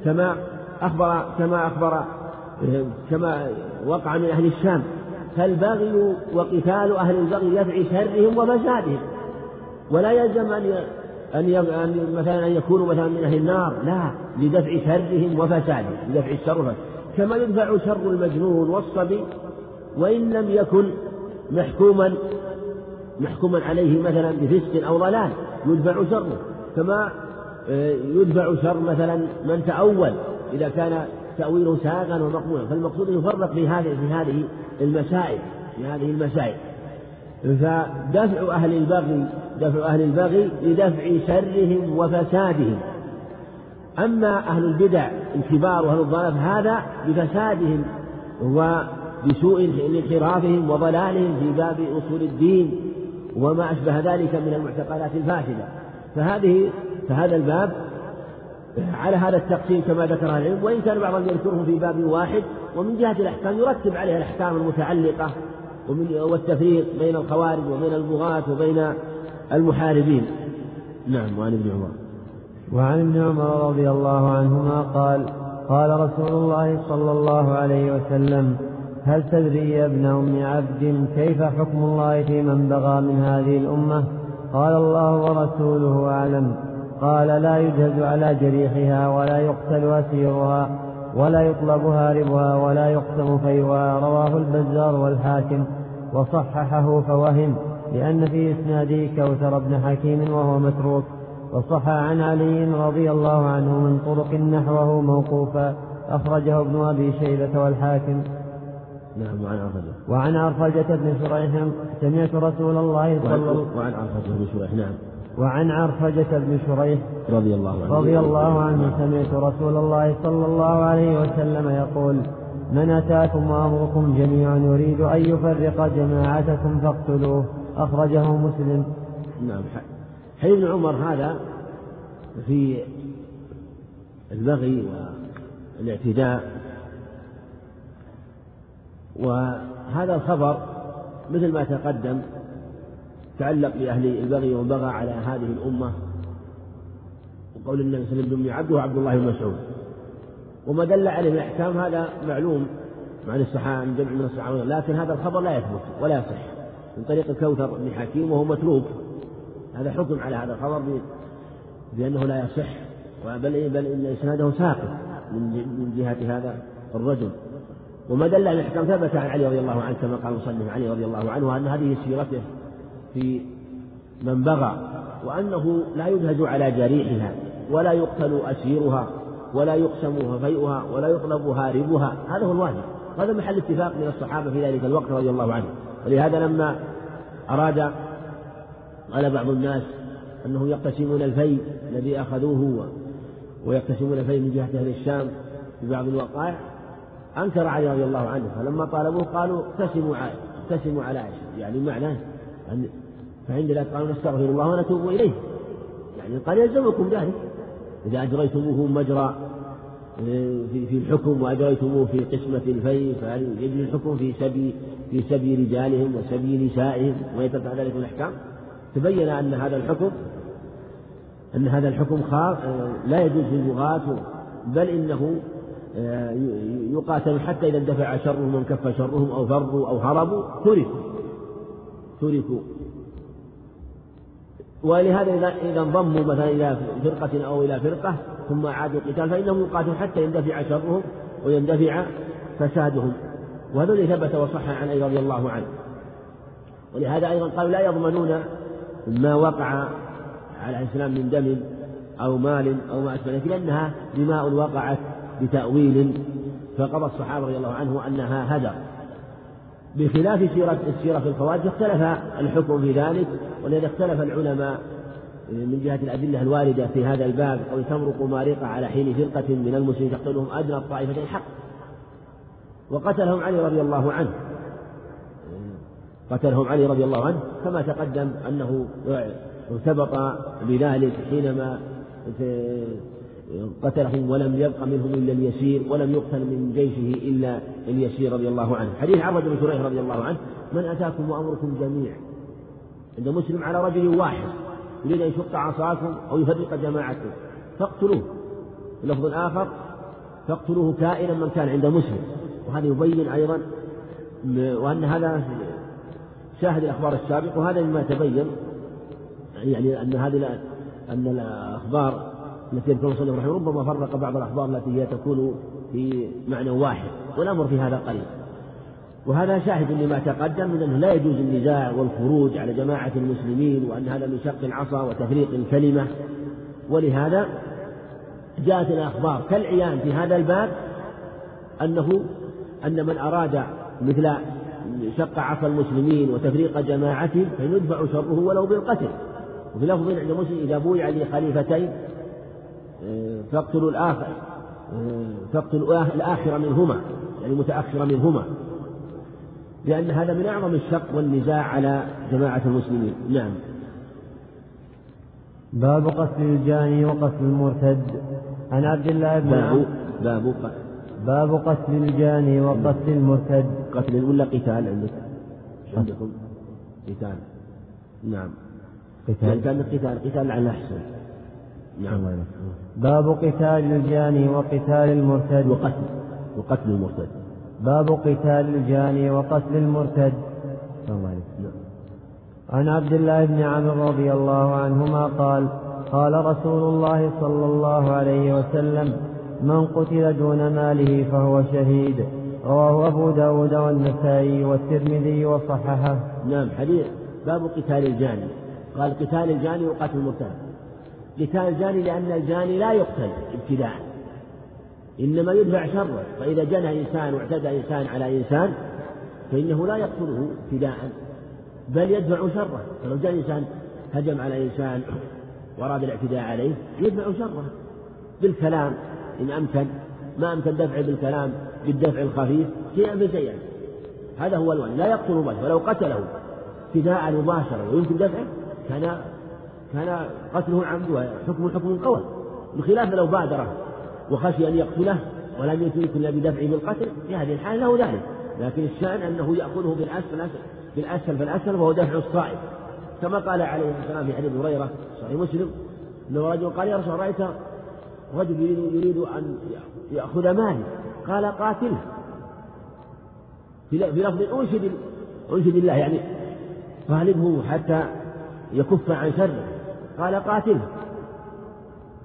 كما أخبر كما أخبر كما وقع من أهل الشام. فالبغي وقتال أهل البغي يدعي شرهم وفسادهم. ولا يلزم أن أن مثلا أن يكونوا مثلا من أهل النار لا. لدفع شرهم وفسادهم لدفع الشر كما يدفع شر المجنون والصبي وإن لم يكن محكوما محكوما عليه مثلا بفسق أو ضلال يدفع شره. كما آه، يدفع شر مثلا من تأول إذا كان تأويله ساغا ومقبولا. فالمقصود أن يفرق في هذه في هذه المسائل في هذه المسائل. فدفع أهل البغي دفع أهل البغي لدفع شرهم وفسادهم. أما أهل البدع الكبار وأهل الضلال هذا بفسادهم وبسوء انحرافهم وضلالهم في باب أصول الدين. وما أشبه ذلك من المعتقدات الفاسدة. فهذه فهذا الباب على هذا التقسيم كما ذكر العلم وإن كان بعضهم يذكره في باب واحد ومن جهة الأحكام يرتب عليها الأحكام المتعلقة ومن والتفريق بين الخوارج وبين البغاة وبين المحاربين. نعم وعن ابن عمر. وعن ابن عمر رضي الله عنهما قال قال رسول الله صلى الله عليه وسلم هل تدري يا ابن أم عبد كيف حكم الله في من بغى من هذه الأمة؟ قال الله ورسوله أعلم. قال لا يجهز على جريحها ولا يقتل أسيرها ولا يطلب هاربها ولا يقسم فيها. رواه البزار والحاكم. وصححه فوهم لأن في إسناده كوثر بن حكيم وهو متروك. وصح عن علي رضي الله عنه من طرق نحوه موقوفا. أخرجه ابن أبي شيبة والحاكم. نعم وعن عرفجة وعن عرفجة بن شريح سمعت رسول الله صلى الله عليه وسلم وعن عرفجة بن شريح نعم. وعن عرفجة بن شريح رضي الله عنه. رضي الله عنه سمعت رسول الله صلى الله عليه وسلم يقول من أتاكم وأمركم جميعا يريد أن يفرق جماعتكم فاقتلوه. أخرجه مسلم. نعم حديث عمر هذا في البغي والإعتداء وهذا الخبر مثل ما تقدم تعلق بأهل البغي ومن بغى على هذه الأمة وقول النبي صلى الله عليه وسلم عبده عبد الله بن مسعود. وما دل عليه من الأحكام هذا معلوم عن الصحابة عن جمع من الصحابة لكن هذا الخبر لا يثبت ولا يصح. من طريق الكوثر بن حكيم وهو متروك هذا حكم على هذا الخبر بأنه لا يصح. بل بل إن إسناده ساقط من جهة هذا الرجل. وما دل على الأحكام ثبت عن علي رضي الله عنه كما قال المصنف علي رضي الله عنه أن هذه سيرته في من بغى وأنه لا ينهج على جريحها ولا يقتل أسيرها ولا يقسم فيئها ولا يطلب هاربها هذا هو الواجب. هذا محل اتفاق من الصحابة في ذلك الوقت رضي الله عنهم ولهذا لما أراد قال بعض الناس أنه يقتسمون الفيء الذي أخذوه ويقتسمون الفيء من جهة أهل الشام في بعض الوقائع أنكر علي رضي الله عنه فلما طالبوه قالوا اقتسموا اقتسموا على عائشة. يعني معناه أن فعند ذلك قالوا نستغفر الله ونتوب إليه. يعني قال يلزمكم ذلك. إذا أجريتموه مجرى آه، في في الحكم وأجريتموه في قسمة الفيء فيجري الحكم في سبي في سبي رجالهم وسبي نسائهم؟ ويتبع ذلك الأحكام؟ تبين أن هذا الحكم أن هذا الحكم آه، لا يجوز للبغاة بل إنه آه، يقاتل حتى إذا اندفع شرهم وانكف شرهم أو فروا أو هربوا تركوا. تركوا. ولهذا إذا انضموا مثلا إلى فرقة أو إلى فرقة ثم أعادوا القتال فإنهم يقاتلون حتى يندفع شرهم ويندفع فسادهم. وهذا الذي ثبت وصح عن علي رضي الله عنه. ولهذا أيضا قالوا لا يضمنون ما وقع على الإسلام من دم أو مال أو ما أشبه ذلك لأنها دماء وقعت بتأويل فقضى الصحابة رضي الله عنه أنها هدر. بخلاف سيرة السيرة في الخوارج اختلف الحكم في ذلك ولذا اختلف العلماء من جهة الأدلة الواردة في هذا الباب أو تمرق مارقة على حين فرقة من المسلمين تقتلهم أدنى الطائفتين حق. وقتلهم علي رضي الله عنه. قتلهم علي رضي الله عنه كما تقدم أنه ارتبط بذلك حينما قتلهم ولم يبق منهم إلا اليسير ولم يقتل من جيشه إلا اليسير رضي الله عنه. حديث عبد بن شريح رضي الله عنه من أتاكم وأمركم جميع. عند مسلم على رجل واحد يريد أن يشق عصاكم أو يفرق جماعتكم فاقتلوه. في لفظ آخر فاقتلوه كائنا من كان عند مسلم. وهذا يبين أيضا وأن هذا شاهد الأخبار السابق وهذا مما تبين يعني أن هذه أن الأخبار التي يذكر المصنف رحمه ربما فرق بعض الأخبار التي هي تكون في معنى واحد والأمر في هذا قليل وهذا شاهد لما تقدم من أنه لا يجوز النزاع والخروج على جماعة المسلمين وأن هذا من شق العصا وتفريق الكلمة. ولهذا جاءت الأخبار كالعيان في هذا الباب أنه أن من أراد مثل شق عصا المسلمين وتفريق جماعته فيدفع شره ولو بالقتل. وفي لفظ عند مسلم إذا بويع لخليفتين فاقتلوا الآخر فاقتلوا الآخر منهما يعني متأخر منهما. لأن هذا من أعظم الشق والنزاع على جماعة المسلمين. نعم. باب قتل الجاني وقتل المرتد. عن عبد الله بن باب باب باب قتل الجاني وقتل المرتد. قتل ولا قتال عندك؟ عندكم قتال. نعم. قتال. كان القتال قتال على أحسن نعم. باب قتال الجاني وقتال المرتد. وقتل. وقتل المرتد. باب قتال الجاني وقتل المرتد. الله عن عبد الله بن عمرو رضي الله عنهما قال قال رسول الله صلى الله عليه وسلم من قتل دون ماله فهو شهيد. رواه أبو داود والنسائي والترمذي وصححه. نعم حديث. باب قتال الجاني. قال قتال الجاني وقتل المرتد. قتال الجاني لأن الجاني لا يقتل ابتداء إنما يدفع شره. فإذا جنى إنسان واعتدى إنسان على إنسان فإنه لا يقتله ابتداء بل يدفع شره. فلو جاء إنسان هجم على إنسان وأراد الاعتداء عليه يدفع شره. بالكلام إن أمكن ما أمكن دفعه بالكلام بالدفع الخفيف شيئا فشيئا هذا هو الوالد لا يقتل مباشرة. ولو قتله ابتداء مباشرة ويمكن دفعه كان كان قتله عمد وحكم حكم قوي بخلاف لو بادره وخشي أن يقتله ولم يمكن إلا بدفعه بالقتل في هذه الحالة له ذلك. لكن الشأن أنه يأخذه بالأسفل بالأسفل فالأسفل وهو دفع الصائب كما قال عليه والسلام في حديث هريرة صحيح مسلم أنه رجل قال يا رسول رأيت رجل يريد, يريد أن يأخذ مالي. قال قاتله. في لفظ أنشد أنشد الله يعني غالبه حتى يكف عن شره. قال قاتله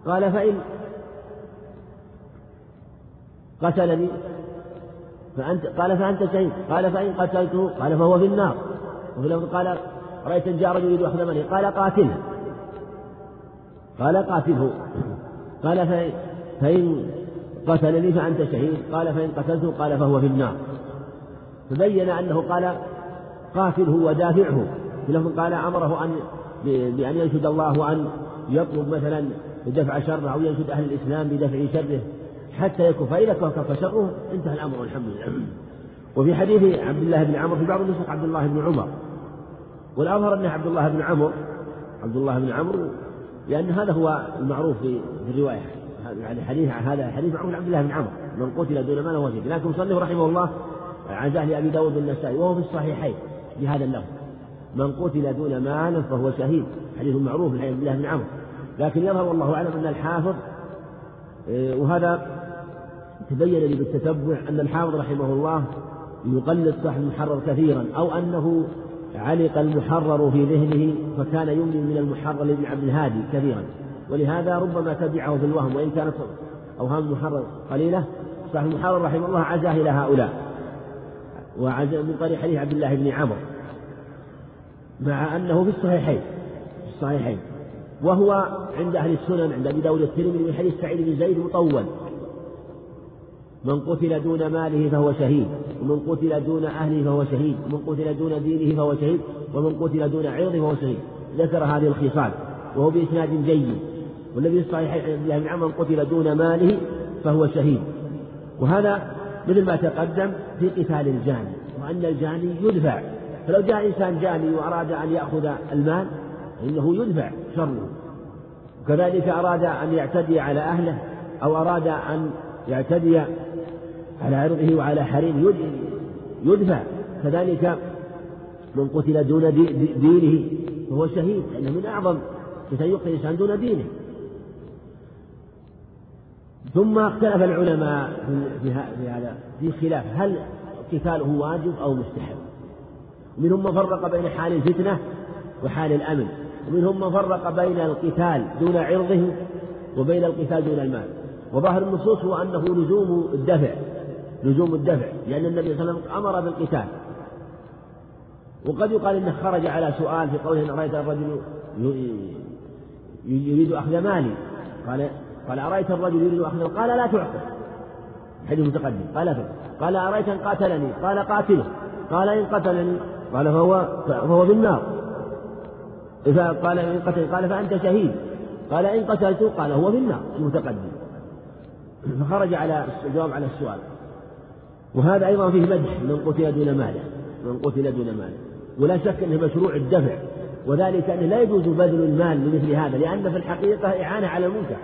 قال فإن قتلني فأنت قال فأنت شهيد. قال فإن قتلته قال فهو في النار. وفي لفظ قال رأيت جاء رجل يريد أخذ مالي قال قاتله قال قاتله. قال فإن قتلني فأنت شهيد. قال فإن قتلته قال فهو في النار. فبين أنه قال قاتله ودافعه. في قال أمره أن بأن ينشد الله وأن يطلب مثلا دفع شره أو ينشد أهل الإسلام بدفع شره حتى يكون فإذا كف شره انتهى الأمر والحمد لله. وفي حديث عبد الله بن عمرو في بعض النسخ عبد الله بن عمر. والأظهر أنه عبد الله بن عمرو عبد الله بن عمرو لأن هذا هو المعروف في الرواية. يعني حديث هذا حديث معروف عبد الله بن عمرو. من قتل دون مال وهو لكن مصنف رحمه الله عزاه لأبي داود النسائي وهو في الصحيحين بهذا اللفظ. من قتل دون مال فهو شهيد. حديث معروف عن عبد الله بن عمرو. لكن يظهر والله أعلم أن الحافظ آه، وهذا تبين لي بالتتبع أن الحافظ رحمه الله يقلد صاحب المحرر كثيرا أو أنه علق المحرر في ذهنه فكان يملي من المحرر لابن عبد الهادي كثيرا. ولهذا ربما تبعه في الوهم وإن كانت أوهام المحرر قليلة صاحب المحرر رحمه الله عزاه إلى هؤلاء. من طريق حديث عبد الله بن عمرو. مع أنه في الصحيحين في الصحيحين. وهو عند أهل السنن عند أبي داود الترمذي من حديث سعيد بن زيد مطول. من قتل دون ماله فهو شهيد ومن قتل دون أهله فهو شهيد ومن قتل دون دينه فهو شهيد ومن قتل دون عرضه فهو شهيد. ذكر هذه الخصال وهو بإسناد جيد. والذي في الصحيحين عن الله من قتل دون ماله فهو شهيد. وهذا مثل ما تقدم في قتال الجاني وأن الجاني يدفع. فلو جاء إنسان جاني وأراد أن يأخذ المال فإنه يدفع شره. وكذلك أراد أن يعتدي على أهله أو أراد أن يعتدي على عرضه وعلى حريمه يدفع. كذلك من قتل دون دينه فهو شهيد لأنه من أعظم قتال يقتل الإنسان دون دينه. ثم اختلف العلماء في هذا في خلاف هل قتاله واجب أو مستحب. ومنهم من فرق بين حال الفتنة وحال الأمن ومنهم من فرق بين القتال دون عرضه وبين القتال دون المال. وظاهر النصوص هو أنه لزوم الدفع لزوم الدفع لأن النبي صلى الله عليه وسلم أمر بالقتال. وقد يقال انه خرج على سؤال في قوله إن رأيت الرجل يريد أخذ مالي. قال قال أرأيت الرجل يريد أخذ قال لا تعطه حديث متقدم. قال لا قال أرأيت إن قاتلني؟ قال قاتله. قال إن قتلني. قال فهو فهو في النار قال إن قتل قال فأنت شهيد. قال إن قتلته قال هو في النار المتقدم فخرج على الجواب على السؤال. وهذا أيضا فيه مدح من قتل دون ماله من قتل دون ماله. ولا شك أنه مشروع الدفع وذلك أنه لا يجوز بذل المال لمثل هذا لأن في الحقيقة إعانة على المنكر.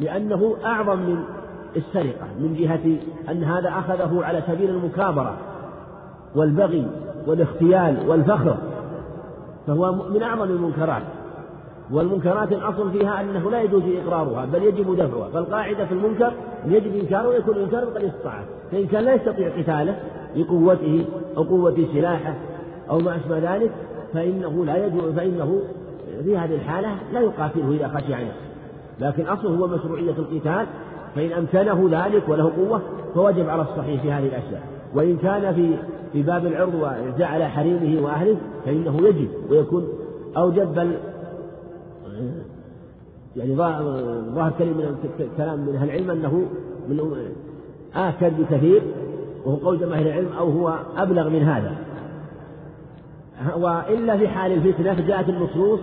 لأنه أعظم من السرقة من جهة أن هذا أخذه على سبيل المكابرة والبغي. والاختيال والفخر فهو من أعظم المنكرات. والمنكرات الأصل فيها أنه لا يجوز إقرارها بل يجب دفعها. فالقاعدة في المنكر يجب إنكاره ويكون إنكاره قد استطاع فإن كان لا يستطيع قتاله لقوته أو قوة سلاحه أو ما أشبه ذلك فإنه لا يجوز فإنه في هذه الحالة لا يقاتله إذا خشي عليه. لكن أصله هو مشروعية القتال فإن أمكنه ذلك وله قوة فوجب على الصحيح في هذه الأشياء. وإن كان في في باب العرض وجعل حريمه وأهله فإنه يجب ويكون أوجب بل يعني ظاهر كلمة كلام من أهل العلم أنه من آكد بكثير وهو قول جماهير العلم أو هو أبلغ من هذا. وإلا في حال الفتنة فجاءت النصوص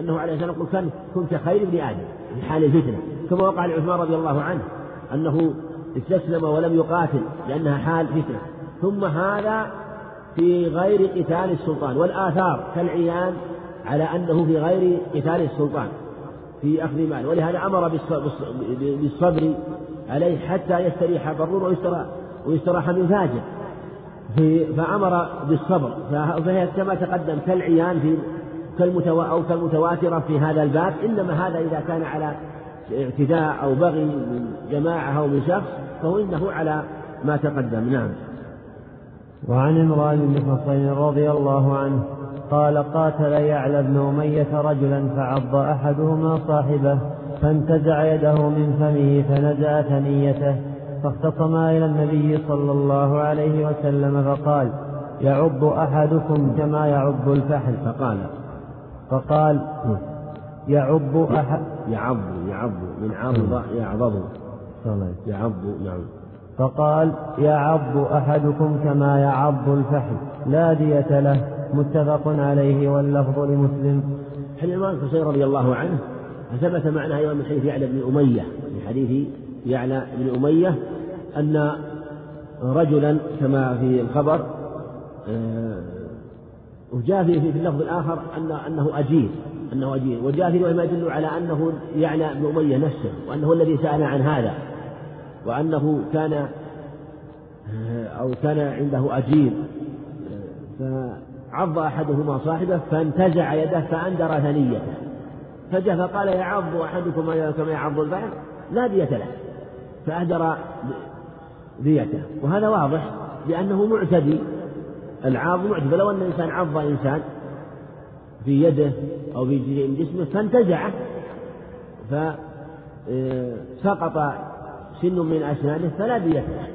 أنه عليه السلام يقول كن كن كخير ابن آدم. في حال الفتنة. كما وقع لعثمان رضي الله عنه أنه استسلم ولم يقاتل لأنها حال فتنة. ثم هذا في غير قتال السلطان. والآثار كالعيان على أنه في غير قتال السلطان في أخذ مال. ولهذا أمر بالصبر عليه حتى يستريح برور ويستراح من فاجر. فأمر بالصبر. فهي كما تقدم كالعيان في كالمتوا أو كالمتواترة في هذا الباب. إنما هذا إذا كان على اعتداء أو بغي من جماعة أو من شخص فهو إنه على ما تقدم. نعم. وعن عمران بن حصين رضي الله عنه قال قاتل يعلى بن أمية رجلا فعض أحدهما صاحبه فانتزع يده من فمه فنزع ثنيته فاختصما إلى النبي صلى الله عليه وسلم فقال يعض أحدكم كما يعض الفحل فقال فقال يعض أحد يعض يعض من عض يعضض. يعض نعم. فقال يعض أحدكم كما يعض الفحل لا دية له. متفق عليه واللفظ لمسلم. حديث عمران الحسين رضي الله عنه ثبت معناه أيضا من حديث يعلى بن أمية. من حديث يعلى بن أمية أن رجلا كما في الخبر آه، وجاء في اللفظ الآخر أن أنه أجير أنه أجير. وجاء في ما يدل على أنه يعلى بن أمية نفسه وأنه الذي سأل عن هذا. وأنه كان آه، أو كان عنده أجير. آه، فعض أحدهما صاحبه فانتزع يده فأندر ثنيته. فجاء فقال يعض أحدكم كما يعض البعض لا دية له. فأهدر ديته. وهذا واضح لأنه معتدي. العاض معتدي. فلو أن الإنسان عض إنسان في يده أو في جسمه فانتزعه. فسقط سن من أسنانه فلا دية له.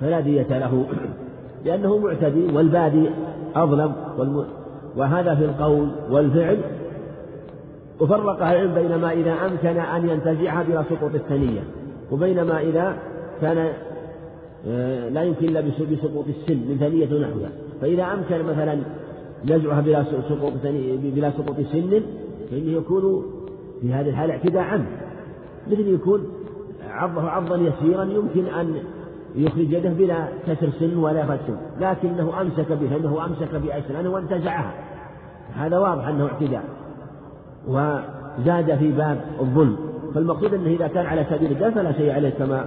فلا دية له. لأنه معتدي والبادي أظلم والم... وهذا في القول والفعل. وفرق العلم بين ما إذا أمكن أن ينتزعها بلا سقوط الثنية وبين ما إذا كان آه، لا يمكن إلا بسقوط السن من ثنية ونحوها فإذا أمكن مثلا نزعها بلا سقوط بلا سقوط سن فإنه يكون في هذه الحالة اعتداء. عنه مثل يكون عضه عضا يسيرا يمكن أن يخرج يده بلا كسر سن ولا فت سن لكنه أمسك بها أنه أمسك بأسنانه وانتزعها. هذا واضح أنه اعتداء. وزاد في باب الظلم. فالمقصود أنه إذا كان على سبيل الدم فلا شيء عليه كما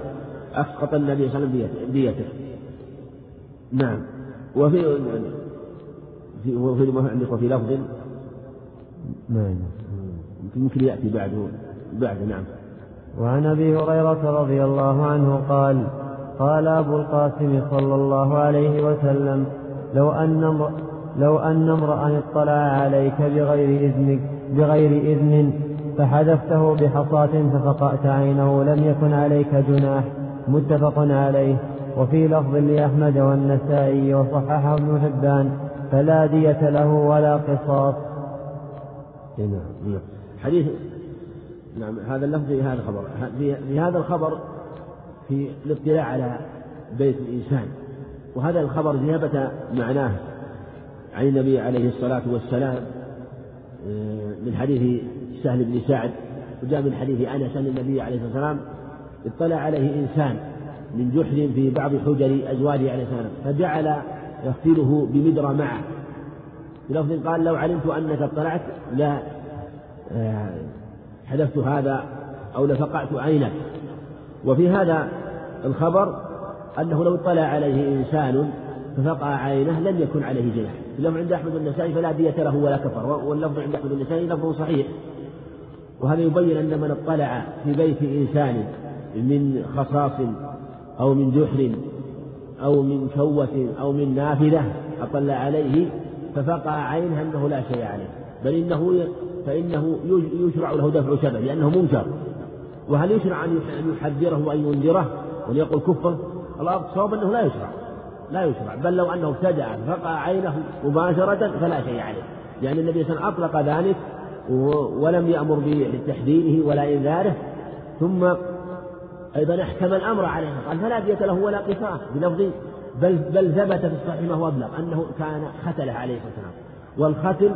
أسقط النبي صلى الله عليه وسلم ديته نعم. وفي في وفي ما عندك وفي لفظ؟ نعم. يمكن يأتي بعده بعد. نعم. وعن أبي هريرة رضي الله عنه قال قال أبو القاسم صلى الله عليه وسلم لو أن لو أن امرأ اطلع عليك بغير اذنك بغير إذن فحذفته بحصاة ففقأت عينه لم يكن عليك جناح متفق عليه. وفي لفظ لأحمد والنسائي وصححه ابن حبان فلا دية له ولا قصاص. نعم نعم. حديث نعم هذا اللفظ في هذا الخبر. في هذا الخبر في الاطلاع على بيت الإنسان. وهذا الخبر ثبت معناه عن النبي عليه الصلاة والسلام آه، من حديث سهل بن سعد وجاء من حديث أنس أن النبي عليه الصلاة والسلام اطلع عليه إنسان من جحر في بعض حجر أزواجه عليه السلام فجعل يغسله بمدرى معه. بلفظ قال لو علمت أنك اطلعت لا آه، حذفت هذا أو لفقعت عينك وفي هذا الخبر أنه لو اطلع عليه إنسان ففقع عينه لم يكن عليه جناح. اللفظ عند أحمد النسائي فلا دية له ولا كفر. واللفظ عند أحمد النسائي لفظ صحيح. وهذا يبين أن من اطلع في بيت إنسان من خصاص أو من جحر أو من كوة أو من نافذة أطلع عليه ففقع عينه أنه لا شيء عليه. بل إنه فإنه يشرع له دفع شبه لأنه منكر. وهل يشرع أن يحذره وأن ينذره؟ وأن يقول كفه الصواب أنه لا يشرع. لا يشرع. بل لو أنه ابتدع فقع عينه مباشرة فلا شيء عليه. لأن النبي صلى الله عليه وسلم أطلق ذلك ولم يأمر بتحذيره ولا إنذاره. ثم أيضا أحكم الأمر عليه. قال فلا دية له ولا قصاص بلفظ بل بل ثبت في الصحيح ما هو أبلغ أنه كان ختله عليه الصلاة والسلام. والختل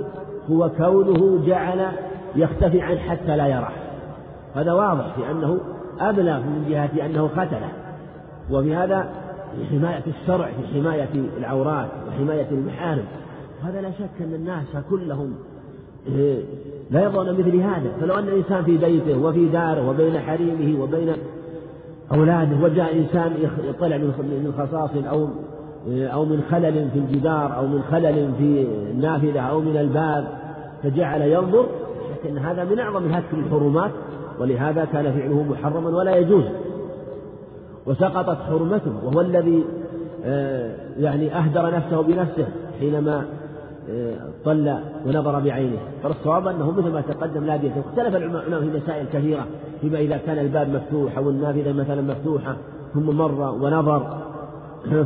هو كونه جعل يختفي عنه حتى لا يراه. هذا واضح في أنه أبلغ من جهة أنه ختله وفي هذا حماية الشرع في حماية العورات وحماية المحارم. هذا لا شك أن الناس كلهم إيه، لا يرضون مثل هذا. فلو أن الإنسان في بيته وفي داره وبين حريمه وبين أولاده وجاء إنسان يطلع من خصاص أو أو من خلل في الجدار أو من خلل في النافذة أو من الباب فجعل ينظر لكن هذا من أعظم هتك الحرمات ولهذا كان فعله محرما ولا يجوز. وسقطت حرمته وهو الذي آه، يعني أهدر نفسه بنفسه حينما آه، طل ونظر بعينه. فالصواب أنه مثل ما تقدم لا بيته اختلف العلماء في مسائل كثيرة فيما إذا كان الباب مفتوح أو النافذة مثلا مفتوحة ثم مر ونظر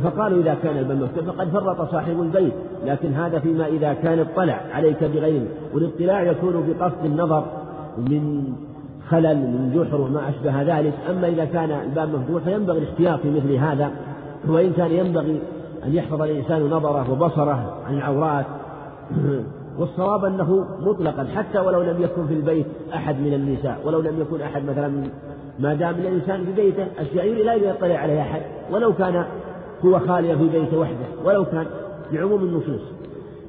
فقالوا إذا كان الباب مفتوح فقد فرط صاحب البيت لكن هذا فيما إذا كان اطلع عليك بغيره. والاطلاع يكون بقصد النظر من خلل من جحر وما أشبه ذلك. أما إذا كان الباب مفتوح فينبغي الاحتياط في مثل هذا. وإن كان ينبغي أن يحفظ الإنسان نظره وبصره عن العورات. والصواب أنه مطلقا حتى ولو لم يكن في البيت أحد من النساء ولو لم يكن أحد مثلا ما دام الإنسان في بيته أشياء لا يطلع عليها أحد. ولو كان هو خاليا في بيته وحده ولو كان لعموم النصوص.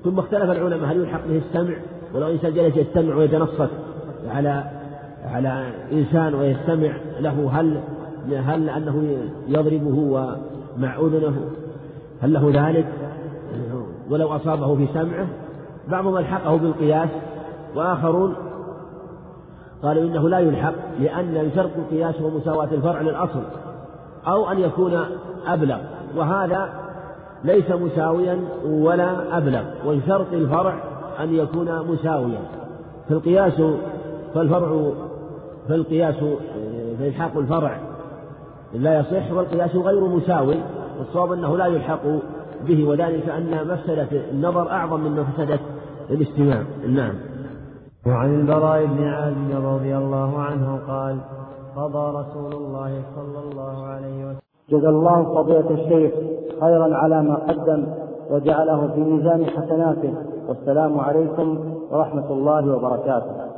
ثم اختلف العلماء هل يلحق به السمع؟ ولو إنسان جلس يستمع ويتنصت على على إنسان ويستمع له هل هل أنه يضربه ومع أذنه هل له ذلك؟ ولو أصابه في سمعه. بعضهم ألحقه بالقياس وآخرون قالوا إنه لا يلحق لأن شرط القياس هو مساواة الفرع للأصل أو أن يكون أبلغ. وهذا ليس مساويا ولا أبلغ وشرط الفرع أن يكون مساويا. فالقياس فالفرع فالقياس فإلحاق الفرع لا يصح والقياس غير مساوي. والصواب أنه لا يلحق به وذلك أن مفسدة النظر أعظم من مفسدة الاستماع. نعم. وعن البراء بن عازب رضي الله عنه قال قضى رسول الله صلى الله عليه وسلم جزا الله فضيلة الشيخ خيرا على ما قدم وجعله في ميزان حسناته. والسلام عليكم ورحمة الله وبركاته.